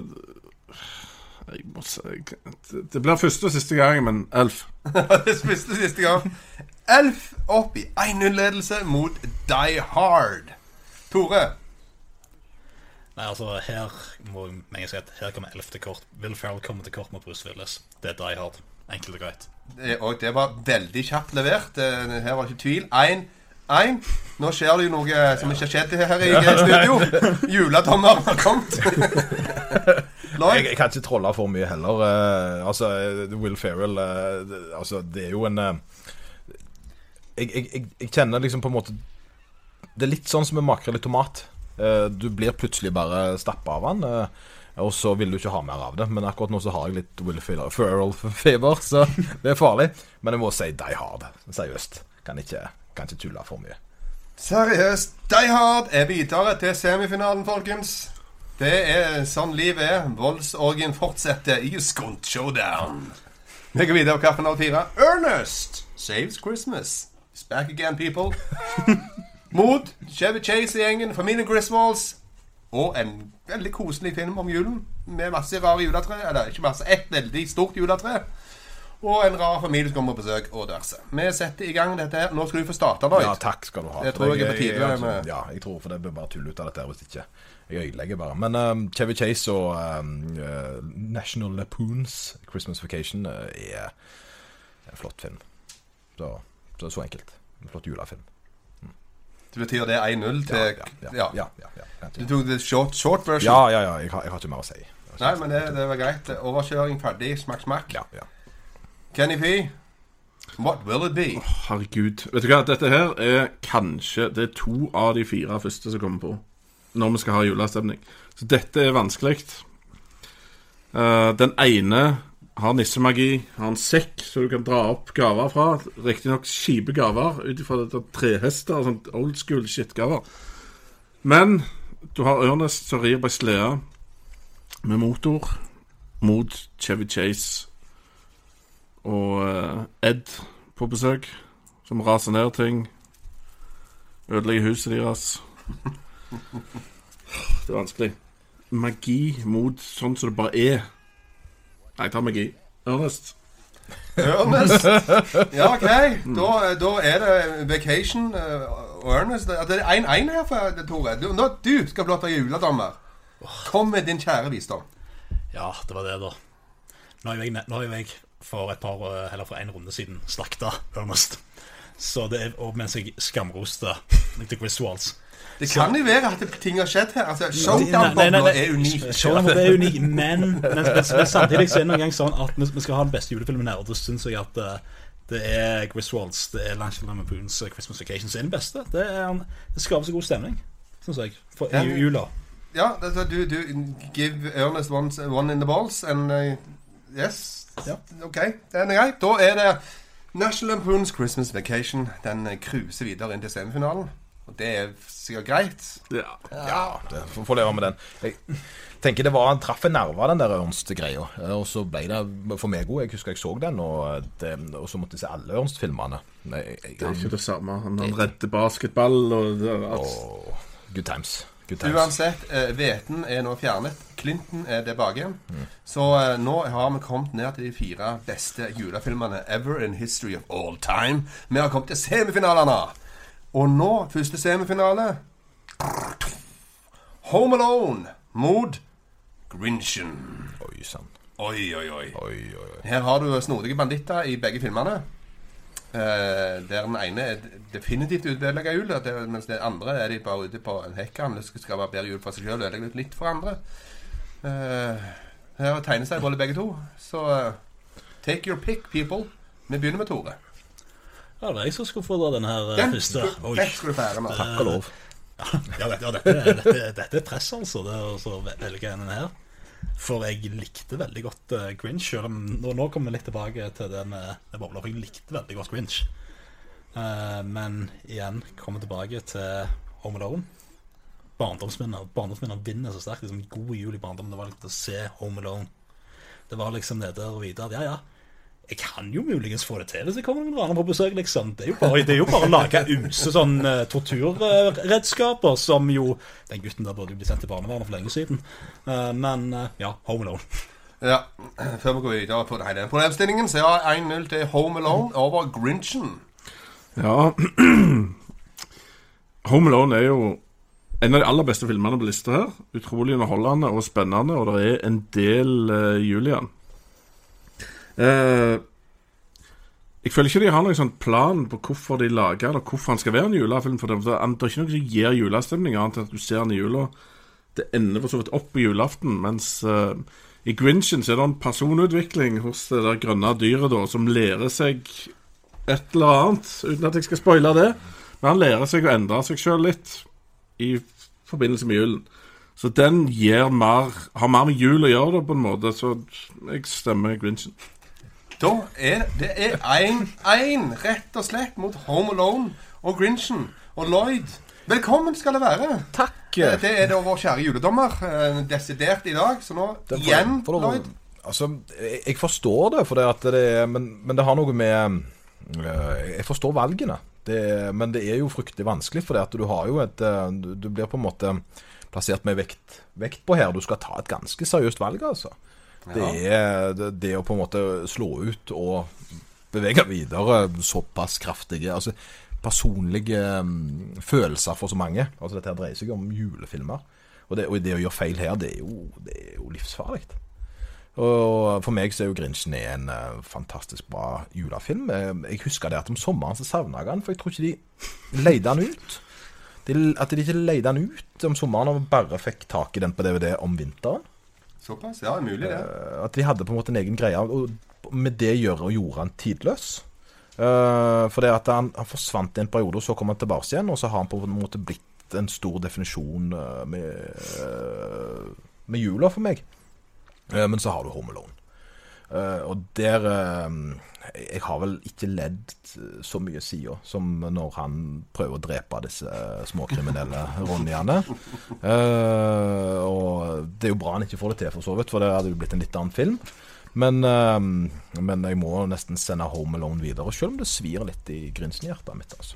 jeg må si, det- Det blir første og siste gang, men Elf.
det første siste gang. Elf opp i 1-0-ledelse mot Die Hard. Tore.
Nei, altså, her må jeg si at her kommer ellevte kort. Will Ferrell kommer til kort mot Bruce Willis. Det er Die Hard. Enkelt og greit.
Det- Og det var veldig kjapt levert. Eh, Her var det ikke tvil. 1-1. Nå skjer det jo noe som ikke har skjedd her i studio. Juledommer har kommet.
Jeg, jeg kan ikke trolle for mye heller. Uh, altså, eh, Will Ferrell uh, Altså, det er jo en jeg, jeg, jeg, jeg kjenner liksom på en måte Det er litt sånn som med makrell i tomat. Eh, du blir plutselig bare stappa av han, eh, og så vil du ikke ha mer av det. Men akkurat nå så har jeg litt Will Ferrell-feber, så det er farlig. Men jeg må si Die Hard. Seriøst. Kan ikke, kan ikke tulle for mye.
Seriøst. Die Hard er videre til semifinalen, folkens. Det er sånn livet er. Voldsorgien fortsetter i Skunt Showdown. Vi går videre på av fire. Ernest saves Christmas. It's back again, people. Mot Chevy Chase i gjengen, familien Griswolds. Og en veldig koselig film om julen. Med masse rare juletre. Eller ikke masse, ett veldig stort juletre. Og en rar familie som kommer på besøk, og diverse. Vi setter i gang dette her. Nå skal du få starte, Lloyd.
Ja, takk skal du ha.
Det tror jeg er på tide
Jeg,
med-
ja, jeg tror for det blir bare tull ut av dette her hvis ikke. Jeg ødelegger bare. Men um, Chevy Chase og um, uh, National Lapoons Christmas Vacation uh, er en flott film. Så, så, så enkelt. En flott julefilm.
Det betyr det 1-0 til
Ja, ja, ja. ja, ja, ja, ja.
Du tok det short, short version?
Ja, ja, ja. Jeg har, jeg har ikke mer å si.
Nei, men det, det var greit. Overkjøring ferdig. Smakk, smakk.
Ja, ja.
Kenny P, what will it be?
Herregud. Vet du hva, dette her er kanskje Det er to av de fire første som kommer på når vi skal ha julestemning. Så dette er vanskelig. Uh, den ene har nissemagi, har en sekk så du kan dra opp gaver fra. Riktignok kjipe gaver ut ifra trehester og sånt old school shit-gaver. Men du har Ernest som rir på ei slede med motor mot Chevy Chase og eh, Ed på besøk, som raser ned ting. Ødelegger huset deres. Det er vanskelig. Magi mot sånn som det bare er. Jeg tar meg i. Ernest.
Ernest. Ja, OK. Da, da er det Vacation eh, og Ernest. Det er 1-1 her, for, Tore. Du, nå, du skal blott være juledommer. Kom med din kjære visdom.
Ja, det var det, da. Nå har jo jeg, jeg for et par, eh, eller for en runde siden slakta Ernest. Så det er, og mens jeg skamroste Chris Griswolds.
Det kan jo være at ting har skjedd her. Altså, Showdown-bobla er unik.
Showdown er unik, men, men, men, samtidig så er det noen gang sånn at vi, skal ha den beste julefilmen her, og da syns jeg at eh, det er Griswolds, det er Lanchel Lampoons Christmas Vacation som er den beste. Det, er, det skaper så god stemning, syns jeg, for
Ja,
jula.
Ja, du, du give Ernest one, one in the balls, and uh, yes.
Ja.
OK, den er grei. Da er det National Lampoons Christmas Vacation. Den cruiser videre inn til semifinalen. Og det er sikkert greit.
Ja.
Ja, det får får leve med den. Jeg tenker det var Han traff en nerve, den der Ørnst-greia. Og så ble det for meg òg. Jeg husker jeg så den, og, det, og så måtte jeg se alle jeg-
Det er ikke det samme. Han, han redder basketball og det, alt.
Good times.
Uansett, eh, hveten er nå fjernet. Clinton er tilbake igjen. Så eh, nå har vi kommet ned til de fire beste julefilmene ever in history of all time. Vi har kommet til semifinalene. Og nå, første semifinale Home Alone mot Grinchen.
Oi sann.
Oi, oi, oi.
Oi, oi.
Her har du snodige banditter i begge filmene. Eh, der den ene er definitivt ute på å ødelegge jul, at det- mens den andre er de bare ute på en hekkan. Det skal- være bedre jul for seg sjøl og ødelegge litt for andre. Eh, her seg både begge to. Så uh, take your pick, people. Vi begynner med Tore.
Ja, det var jeg som skulle få da den her eh,
Den
første.
skulle-
Oi.
den skulle du få ære med.
Takk og lov.
Ja, dette, ja dette, dette, dette er press, altså. Det å så velge en her. For jeg likte veldig godt uh, Grinch. Selv om nå, nå kommer vi litt tilbake til det med, med bobler. For jeg likte veldig godt Grinch. Eh, men igjen kommer tilbake til Home Alone. Barndomsminner Barndomsminner vinner så sterkt. Liksom, god jul i barndommen. Det var liksom å se Home Alone. Det var liksom det der og vite at ja, ja. Jeg kan jo muligens få det til hvis jeg kommer noen andre på besøk, liksom. Det er jo bare, det er jo bare å lage ymse sånn uh, torturredskaper som jo Den gutten der burde jo bli sendt til barnevernet for lenge siden. Uh, men eh, ja, Home Alone.
Ja, Før vi går videre på denne problemstillingen, så er 1-0 til Home Alone over Grinchen.
Ja Home Alone er jo en av de aller beste filmene på lista her. Utrolig underholdende og spennende, og det er en del Eh, jeg føler ikke de har noen sånn plan på hvorfor de lager eller hvorfor han skal være en julefilm. For det, er ikke noe som gir julestemning, annet enn at du ser den i jula. Det ender for så vidt opp på julaften, mens uh, i Grinchen så er det en personutvikling hos det der grønne dyret da, som lærer seg et eller annet, uten at jeg skal spoile det. Men han lærer seg å endre seg sjøl litt i forbindelse med julen. Så den mer, har mer med jul å gjøre, da, på en måte. Så jeg stemmer Grinchen.
Da er det er 1-1, rett og slett, mot Home Alone og Grinchen. Og Lloyd, velkommen skal det være.
Takk.
Eh, Det er da vår kjære juledommer, eh, desidert i dag. Så nå
for,
igjen,
for lov
Lloyd.
Altså, jeg, forstår det, for det at det er, men, men det har noe med øh, Jeg forstår valgene, det, men det er jo fryktelig vanskelig. For det at du har jo et Du, du blir på en måte plassert med vekt, vekt på her. Du skal ta et ganske seriøst valg, altså. Det er det, å på en måte slå ut og bevege videre såpass kraftige altså personlige mm, følelser for så mange. Altså Dette her dreier seg om julefilmer. Og det, og det å gjøre feil her, det er jo, det er jo livsfarlig. Og for meg så er jo 'Grinchen' en eh, fantastisk bra julefilm. Eh, Jeg husker det at om sommeren så savna jeg den, for jeg tror ikke de leide den ut. De, at de ikke leide den ut om sommeren og bare fikk tak i den på DVD om vinteren.
Såpass? Ja, mulig det.
Eh, At de hadde på en måte en egen greie, og med det gjøre og gjorde han tidløs. Uh, for det at han, han forsvant i en periode, og så kom han tilbake igjen, og så har han på en måte blitt en stor definisjon uh, med, uh, med jula for meg. Eh, men så har du Home Alone. Eh, og der eh, Jeg har vel ikke ledd så mye sida som når han prøver å drepe disse småkriminelle ronniene. Eh, og det er jo bra han ikke får det til, for så vidt, for det hadde jo blitt en litt annen film. Men, men jeg må nesten sende Home Alone videre, selv om det svir litt i Grinsen-hjertet mitt. altså.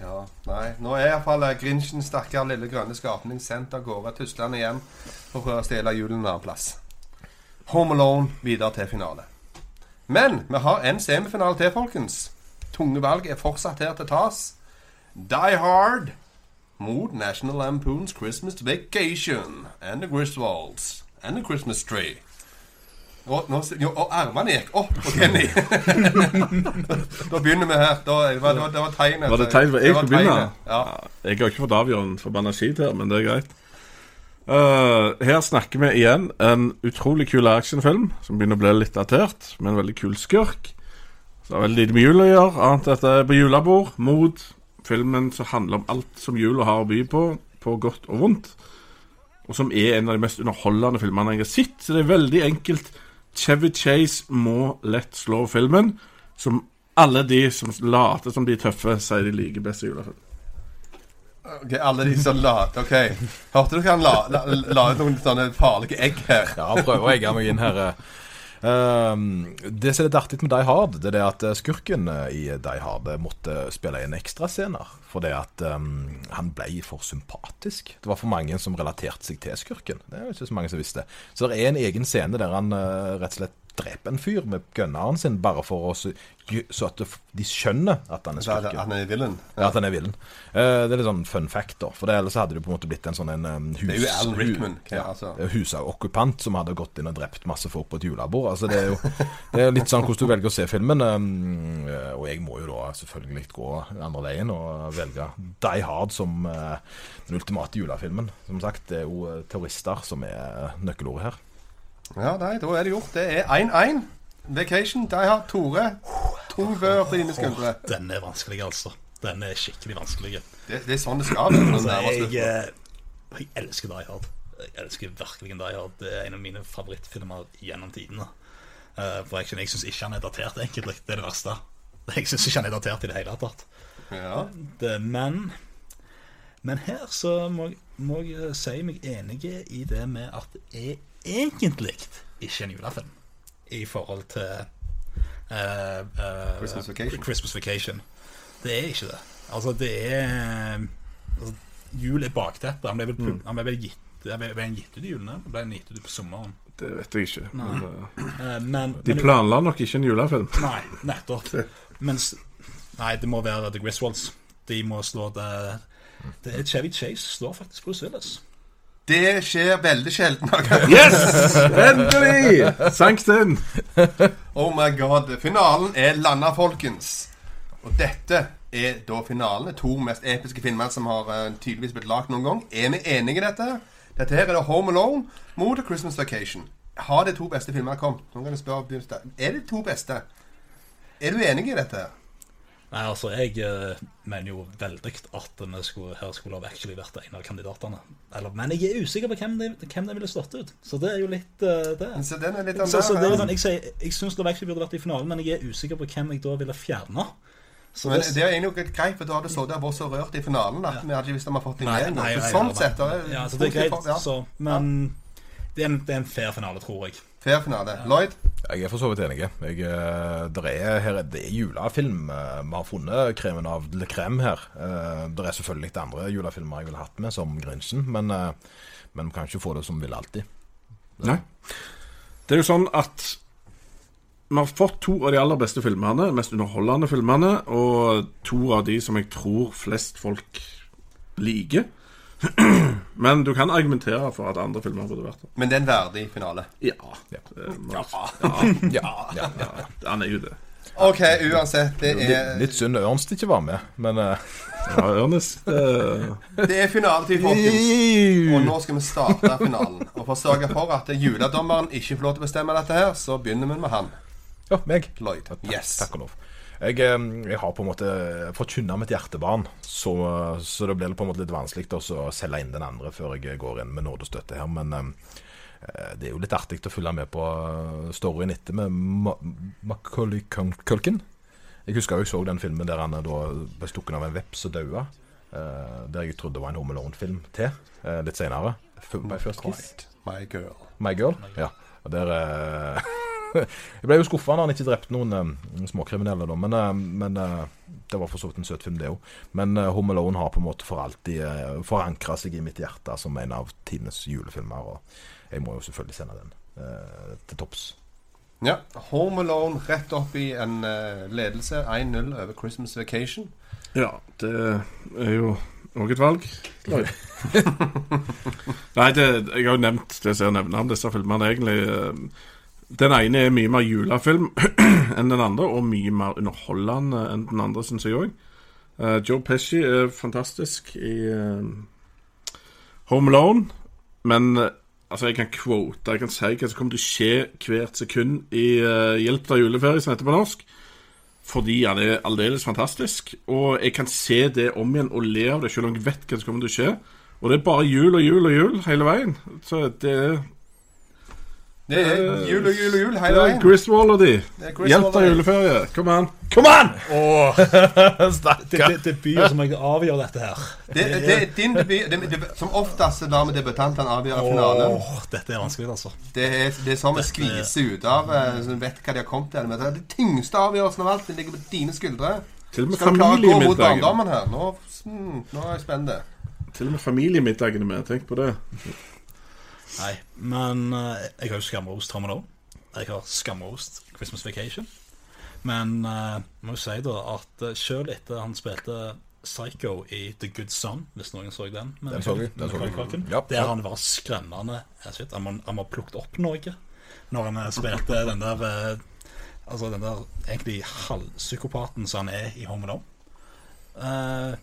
Ja, nei. Nå er iallfall Grinchen, stakkar lille grønne skapning, sendt av gårde tuslende igjen for å prøve å stjele julen en annen plass. Home Alone videre til finale. Men vi har en semifinale til, folkens. Tunge valg er fortsatt her til tas. Die Hard mot National Lampoons Christmas Vacation and the Griswolds and the Christmas Tree. Og, nå, jo, og armene gikk opp på Kenny. da begynner vi her. Da, det, var, det, var, det var tegnet.
Var det tegn jeg skulle begynne?
Ja.
Jeg har ikke fått avgjørende en forbanna skit her, men det er greit. Eh, her snakker vi igjen en utrolig kul actionfilm som begynner å bli litt datert, med en veldig kul skurk. Så det har veldig lite med jul å gjøre, annet enn at det er på julebord, mot filmen som handler om alt som jula har å by på, på godt og vondt. Og som er en av de mest underholdende filmene jeg har sett. Så det er veldig enkelt. Chevy Chase må lett slå filmen, som alle de som later som de er tøffe, sier de liker best i julefilm.
Ok, Alle de som la Ok. Hørte ikke han la, ut noen sånne farlige egg her?
Ja, han prøver å egge meg inn her. Ehm, det som er litt artig med Die Hard, det er det at eh, skurken eh, i Die Hard måtte spille inn ekstrascener. Fordi at ehm, han ble for sympatisk. Det var for mange som relaterte seg til skurken. Det er ikke så mange som visste. Så det er en egen scene der han uh, rett og slett dreper en fyr med gunneren sin, bare for å så, at de skjønner at han er skurken. At.
Han er villen?
Ja, at han er villen. Uh, det er litt sånn fun fact, da. For det, ellers hadde det på en måte blitt en sånn en um, hus...
Det er jo Alan Rickman,
Ja,
altså.
husokkupant som hadde gått inn og drept masse folk på et julebord. Altså, det er jo det er litt sånn hvordan du velger å se filmen. Um, eh, og jeg må jo da selvfølgelig gå andre veien og velge Die Hard som uh, den ultimate julefilmen. Som sagt, det er jo eh, terrorister som er nøkkelordet her.
Ja, nei, da er det gjort. Det er 1-1. Vacation. de har Tore tung bør på dine skuldre.
Den er vanskelig, altså. Den er skikkelig vanskelig.
Det, det er sånn det skal være.
Altså, jeg, eh, jeg elsker Die Hard. Jeg elsker virkelig Die Hard. Det er en av mine favorittfilmer gjennom tidene. Eh, for action, jeg syns ikke han er datert, egentlig. Det er det verste. Jeg syns ikke han er datert i det hele tatt.
Ja.
Det, men Men her så må, jeg- må jeg si meg enig i det med at er egentlig ikke en julefilm i forhold til uh, uh,
Christmas Vacation.
Christmas Vacation. Det er ikke det. Altså, det er altså, Jul er bakteppet. Han ble vel, mm. han ble vel gitt ble ble han gitt ut i julene? Ble han gitt ut på sommeren?
Det vet jeg ikke. Men, eh,
Eh, men,
de planla nok ikke en julefilm.
Nei, nettopp. Mens Nei, det må være The Griswolds. De må slå det, det Chevy Chase slår faktisk Bruce Willis.
Det skjer veldig sjelden.
Yes! Endelig! Sank den.
Oh my god. Finalen er landa, folkens. Og dette er da finalen. To mest episke filmer som har uh, tydeligvis blitt lagd noen gang. Er vi enige i dette? Dette her er da Home Alone mot A Christmas Vacation. Har de to beste filmene kommet? Nå kan jeg spørre. Er de to beste? Er du enig i dette?
Nei, altså, jeg eh, mener jo veldig at skulle, her skulle Love Actually vært en av kandidatene. Eller, men jeg er usikker på hvem de, hvem de ville stått ut. Så det er jo litt uh, det.
Så den er litt den
Så, så det er
der,
sånn, jeg jeg syns Love Actually burde vært i finalen, men jeg er usikker på hvem jeg da ville fjerna. Så
Men det er egentlig greit, for da hadde så det vært så rørt i finalen at vi hadde ikke visst om vi hadde fått
nei, nei,
Sånn sett da er
ja, så det er greit,
ja.
så, men det er, en, det er en fair finale, tror jeg.
Fair finale. Lloyd?
Jeg er for så vidt enig. Jeg, eh, er, her, det er julefilm. Eh, Vi har funnet kremen av le crème her. Eh, Det er selvfølgelig litt andre julefilmer jeg ville hatt med, som Grinchen, men, men vi kan ikke få det som vi vil alltid.
Nei. Det er jo sånn at vi har fått to av de aller beste filmene, mest underholdende filmene, og to av de som jeg tror flest folk liker. Men du kan argumentere for at andre filmer burde vært der.
Men det er en verdig finale.
Ja. Ja. må-
Ja, ja, ja, ja.
Han er jo det.
OK, uansett. Det er,
litt synd Ørnst ikke var med, men eh,
Ja, Ernest eh,
det er finaletid, folkens. Og nå skal vi starte finalen. Og for å sørge for at juledommeren ikke får lov til å bestemme dette her, så begynner vi med han.
Ja, meg.
Lloyd.
Takk,
Yes.
takk og lov. Jeg, jeg har på en måte forkynna mitt hjertebarn, så, så det blir på en måte litt vanskelig å selge inn den andre før jeg går inn med nådestøtte her. Men eh, det er jo litt artig å følge med på eh, storyen etter med Ma Macaulay Culkin. Jeg husker jeg så den filmen der han eh, da ble stukket av en veps og daua. eh, der jeg trodde det var en Home Alone-film til, eh, litt seinere. My First Kiss.
My girl.
My Girl. Ja. Og der Jeg ble jo skuffa når han ikke drepte noen eh, småkriminelle, da. Men, eh, men eh, det var for så vidt en søt film, det òg. Men Home Alone har på en måte for alltid uh, forankra seg i mitt hjerte som en av tidenes julefilmer. Og jeg må jo selvfølgelig sende den eh, til topps.
Ja. Home Alone rett opp i en ledelse. 1-0 over Christmas Vacation.
Ja, det er jo òg et valg. Nei, det, jeg har jo nevnt det som jeg nevner om disse filmene, egentlig. Eh, Den ene er mye mer julefilm enn den andre, og mye mer underholdende enn den andre, syns jeg òg. Joe Pesci er fantastisk i uh, Home Alone, men uh, altså, jeg kan quote, jeg kan si hva som kommer til å skje hvert sekund i uh, Hjelp deg juleferie, som heter på norsk. Fordi han er aldeles fantastisk. Og jeg kan se det om igjen og le av det, selv om jeg vet hva som kommer til å skje. Og det er bare jul og jul og jul hele veien. Så det er,
Det er jul og jul og jul hele veien.
Griswold og de. Hjelp deg
de.
juleferie. Kom an.
Kom an!
Det,
Stakkar.
det, det som jeg avgjør dette her.
Det, det er din debut. Det, det, som oftest lar vi debutantene avgjøre finalen.
Åh, dette er vanskelig, altså.
Det er, det er sånn vi skviser ut av eh, så vi vet hva de har kommet til. Men det er tyngste avgjørelsen av alt. Det ligger på dine skuldre.
Til og med
Skal du klare å gå mot
familiemiddagen.
barndommen her? Nå, mm, nå er jeg spent.
Til og med familiemiddagene med. Tenk på det.
Nei, men eh, jeg har jo skamrost Alone. Jeg har skamrost Christmas Vacation. Men eh, må jo si da at uh, sjøl etter han spilte Psycho i The Good Son, hvis noen så den med
Den så vi, den så vi.
Macaulay Culkin,
Ja,
Der han var skremmende jeg vet, Han må, han må ha plukket opp noe når han eh, spilte den der eh, Altså den der egentlig halvpsykopaten som han er i Home Alone. Eh,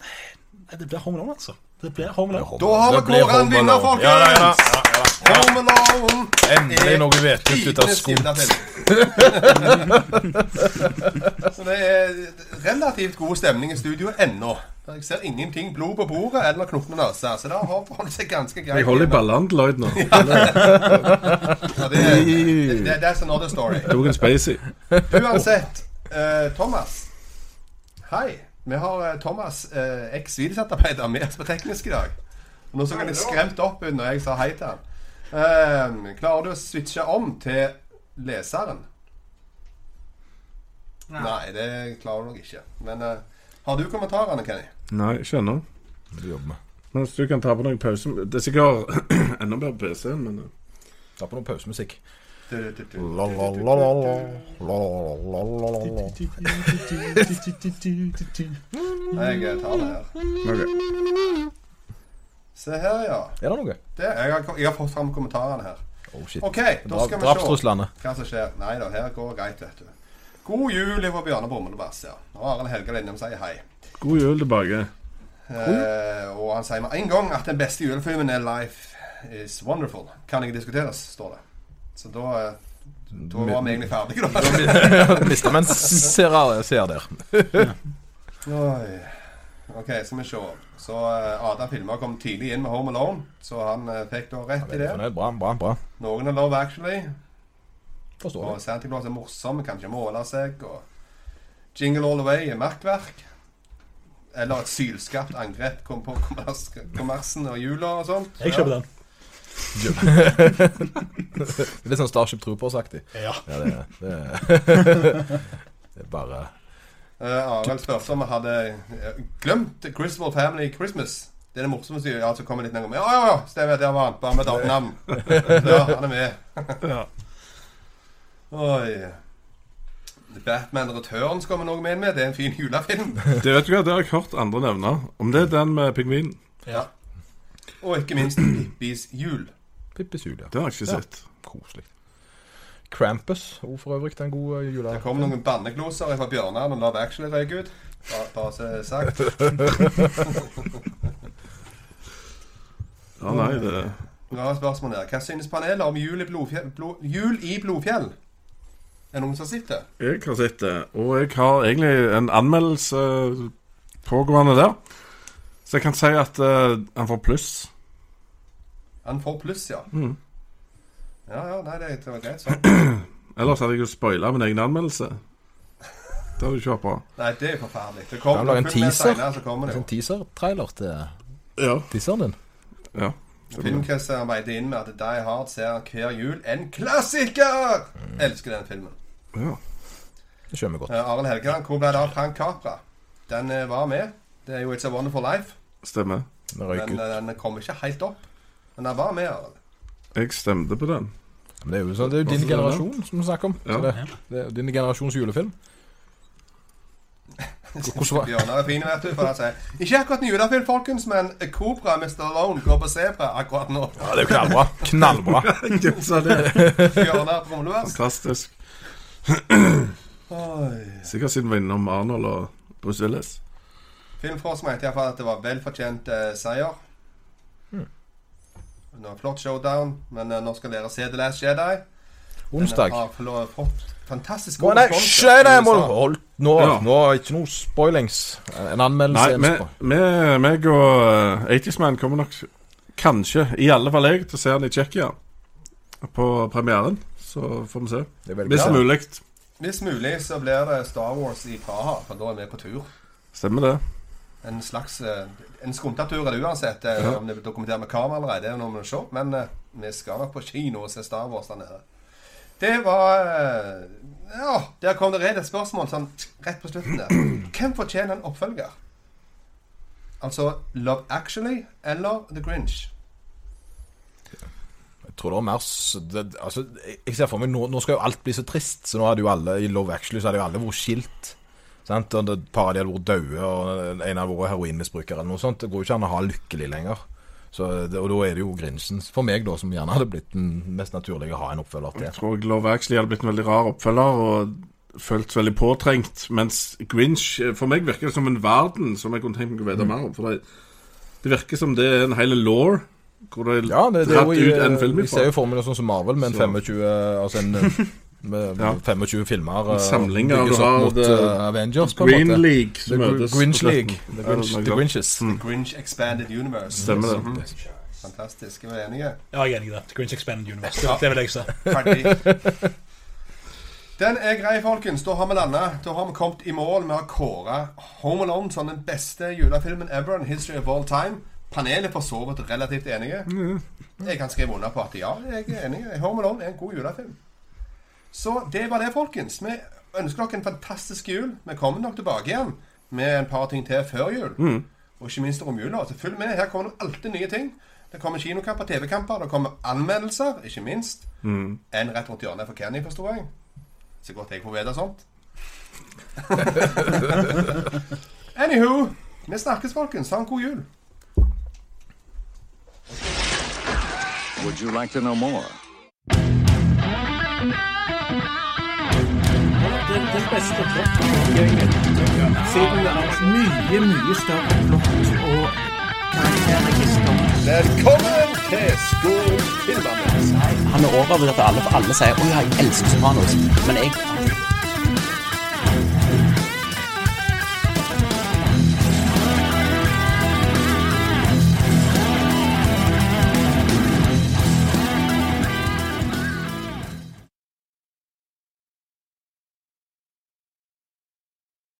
nei, det blir Home Alone, altså. Det blir Home Alone.
Da har vi kåret en vinner, folkens!
Ja, ja, ja, ja, ja.
Home Alone
Endelig noe vettugt ut av skoen.
Så det er relativt god stemning i studio ennå. Jeg ser ingenting blod på bordet eller knokne nese, så det har forholdt seg ganske greit.
Jeg holder i ballant, Lloyd nå.
Det, det, that's another story.
Tok en Spacey.
Uansett, eh, Thomas. Hei. Vi har eh, Thomas, eh, eks-videosettarbeider, med oss på teknisk i dag. Og Nå så han litt skremt opp når jeg sa hei til han. Eh, klarer du å switche om til leseren? Nei, det klarer du nok ikke. Men eh, har du kommentarene, Kenny?
Nei, ikke ennå.
Det jobber vi.
Mens du kan ta på noen pause Det er sikkert enda bedre på PC-en, men eh,
Ta på noe pausemusikk.
Jeg tar det her. Se her, ja.
Er det noe?
Det, jeg, har, jeg har fått fram kommentarene her.
Oh, shit.
OK, da skal vi se hva som skjer. Nei da, her går det greit, vet du. God jul fra Bjarne Brummelbass. Ja. Og Arild Helge Lindem sier hei.
God jul tilbake.
Eh, og han sier med en gang at den beste julefilmen er 'Life Is Wonderful'. Kan ikke diskuteres, står det. Så da, eh, da var vi egentlig ferdige, da.
Mista vi en seer der.
Oi. OK, skal vi se. Så eh, Ada Filmer kom tidlig inn med 'Home Alone', så han eh, fikk da rett i det.
Fornøyd. Bra, bra, bra.
Noen er 'Love Actually',
Forstår
og. Santa Claus er morsom, kan ikke måle seg, og 'Jingle All The Way' er merkverk. Eller et sylskarpt angrep kom på kommersen og jula og sånt.
Jeg kjøper den.
Litt sånn Starship Troopers-aktig.
Ja.
Ja, det, det, det er bare
Uh, Arild spurte om vi hadde eh, glemt Christmas Family Christmas. Det er det morsomste ja, så kommer litt nærmere. Ja, ja, ja, stemmer, der var han. Bare med navn. Ja, han er med.
Ja.
Oi. Batman Returns kommer noe med, med. Det er en fin julefilm.
Det vet du hva, det har jeg hørt andre nevne. Om det er den med pingvinen.
Ja. Og ikke minst Pippis jul.
Pippis jul, ja.
Det har jeg ikke
Ja.
sett.
Koselig. Krampus, og for øvrig den gode jula...
Det kom noen bannekloser fra Bjørnar når Love Actually røyk ut. Bare, bare så sagt.
Ja, nei, det
Bra spørsmål her. Hva synes panelet om jul i Blodfjell? Blod, jul i Blodfjell? Er det noen som sitter?
Jeg har sett det, og jeg har egentlig en anmeldelse pågående der. Så jeg kan si at uh, han får pluss.
Han får pluss, ja.
Mm.
Ja, ja, nei, det var greit sånn.
Ellers hadde jeg jo spoila min egen anmeldelse. Det hadde ikke vært bra.
Nei, det er forferdelig. Det kommer
du en teaser?
senere, så kommer det
En teaser-trailer til
Ja.
teaseren din.
ja.
Filmkrisen arbeider inn med at Die Hard ser hver jul en klassiker! Elsker den filmen.
ja.
Det skjønner vi godt.
Uh, Arild Helgeland, hvor ble det av Frank Capra? Den uh, var med. Det er jo It's a Wonderful Life.
Stemmer.
Den røyk
Men
ut.
eh, den kom ikke helt opp. Men den var med, Arild.
Jeg stemte på den.
Men det er jo, sånn, det er jo din generasjon som vi snakker om.
Ja.
Så det, det er din generasjons julefilm. Hvordan var
Bjørnar er fin, vet du. For han sier Ikke akkurat en julefilm, folkens, men Cobra Mr. Lone går på sebra akkurat nå.
Ja, det er jo knallbra. Knallbra.
Hvem sa det?
Bjørnar Brumlevers.
Fantastisk.
Oi.
Sikkert siden vi var innom Arnold og Bruce Willis.
Filmfrost mente iallfall at det var velfortjent eh, seier.
Hmm.
Det var en flott showdown, men eh, nå skal dere se The Last Jedi.
Onsdag.
Den har fått- fått fantastisk god
nei,
respons
skjøy
i
det! Må du holde Nå,
Ja.
nå ikke noe spoilings. En anmeldelse. Nei,
vi- meg og uh, 80's Man kommer nok kanskje, i alle fall jeg, til å se han i Tsjekkia på premieren. Så får vi se.
Det er
Hvis mulig.
Hvis mulig så blir det Star Wars i Praha, for da er vi på tur.
Stemmer det.
En slags eh, En skumtatur er det uansett. eh,
Ja.
Om det er dokumentert med kamera eller ei, det er noe vi må se. Men eh, vi skal nok på kino og se Star Wars der nede. Det var Ja, der kom det rett et spørsmål sånn rett på slutten der. Hvem fortjener en oppfølger? Altså Love Actually eller The Grinch?
Jeg tror det er mer det, altså, Jeg ser for meg nå, nå skal jo alt bli så trist, så nå hadde jo alle i Love Actually Så hadde jo alle vært skilt. Sant? Og det- Et par av de hadde vært døde, og en hadde vært heroinmisbruker eller noe sånt. Det går jo ikke an å ha lykkelig lenger. Så og da er det jo Grinchen for meg, da, som gjerne hadde blitt den mest naturlige å ha en oppfølger til.
Jeg tror Love Actually hadde blitt en veldig rar oppfølger og føltes veldig påtrengt. Mens Grinch eh, For meg virker det som en verden som jeg kunne tenkt meg å
Mm.
vite mer om. For det, det virker som det er en hel law hvor det er
Ja, det, det
dratt
jo
ut en film
Vi ser jo for meg noe sånn som Marvel, med en 25 Altså en eh, med
Ja.
25 filmer. Samlinger
du har
mot eh, Avengers, på
Green
måte.
League
The
som
Gr-
møtes.
Grinch. League. The, Grinch, the. Grinches.
Grinch Expanded Universe.
Stemmer det.
Mm. Fantastisk. Er vi enige?
Ja, jeg er enig i det. The Grinch Expanded Universe. Det, det vil jeg si.
Ferdig. Den er grei, folkens. Da har vi landa. Da har vi kommet i mål med å kåre Home Alone som den beste julefilmen ever in history of all time. Panelet er for så vidt relativt enige. Jeg kan skrive under på at ja, jeg er enig. Home Alone er en god julefilm. Så det var det, folkens. Vi ønsker dere en fantastisk jul. Vi kommer nok tilbake igjen med en par ting til før jul. Og ikke minst romjula. Så følg med. Her kommer det alltid nye ting. Det kommer kinokamper, TV-kamper, det kommer anmeldelser, ikke minst. En rett rundt hjørnet for Kenny, forstår jeg. Så godt jeg får vite sånt. Anywho, vi snakkes, folkens. Ha en god jul.
Would you like to know more?
Den, beste plotten Siden det er mye, mye større flott og karakterregister.
Velkommen til Skog filmanmeldelse.
Han er overvurdert av alle, for alle sier 'Å ja, jeg elsker Sopranos'. Men jeg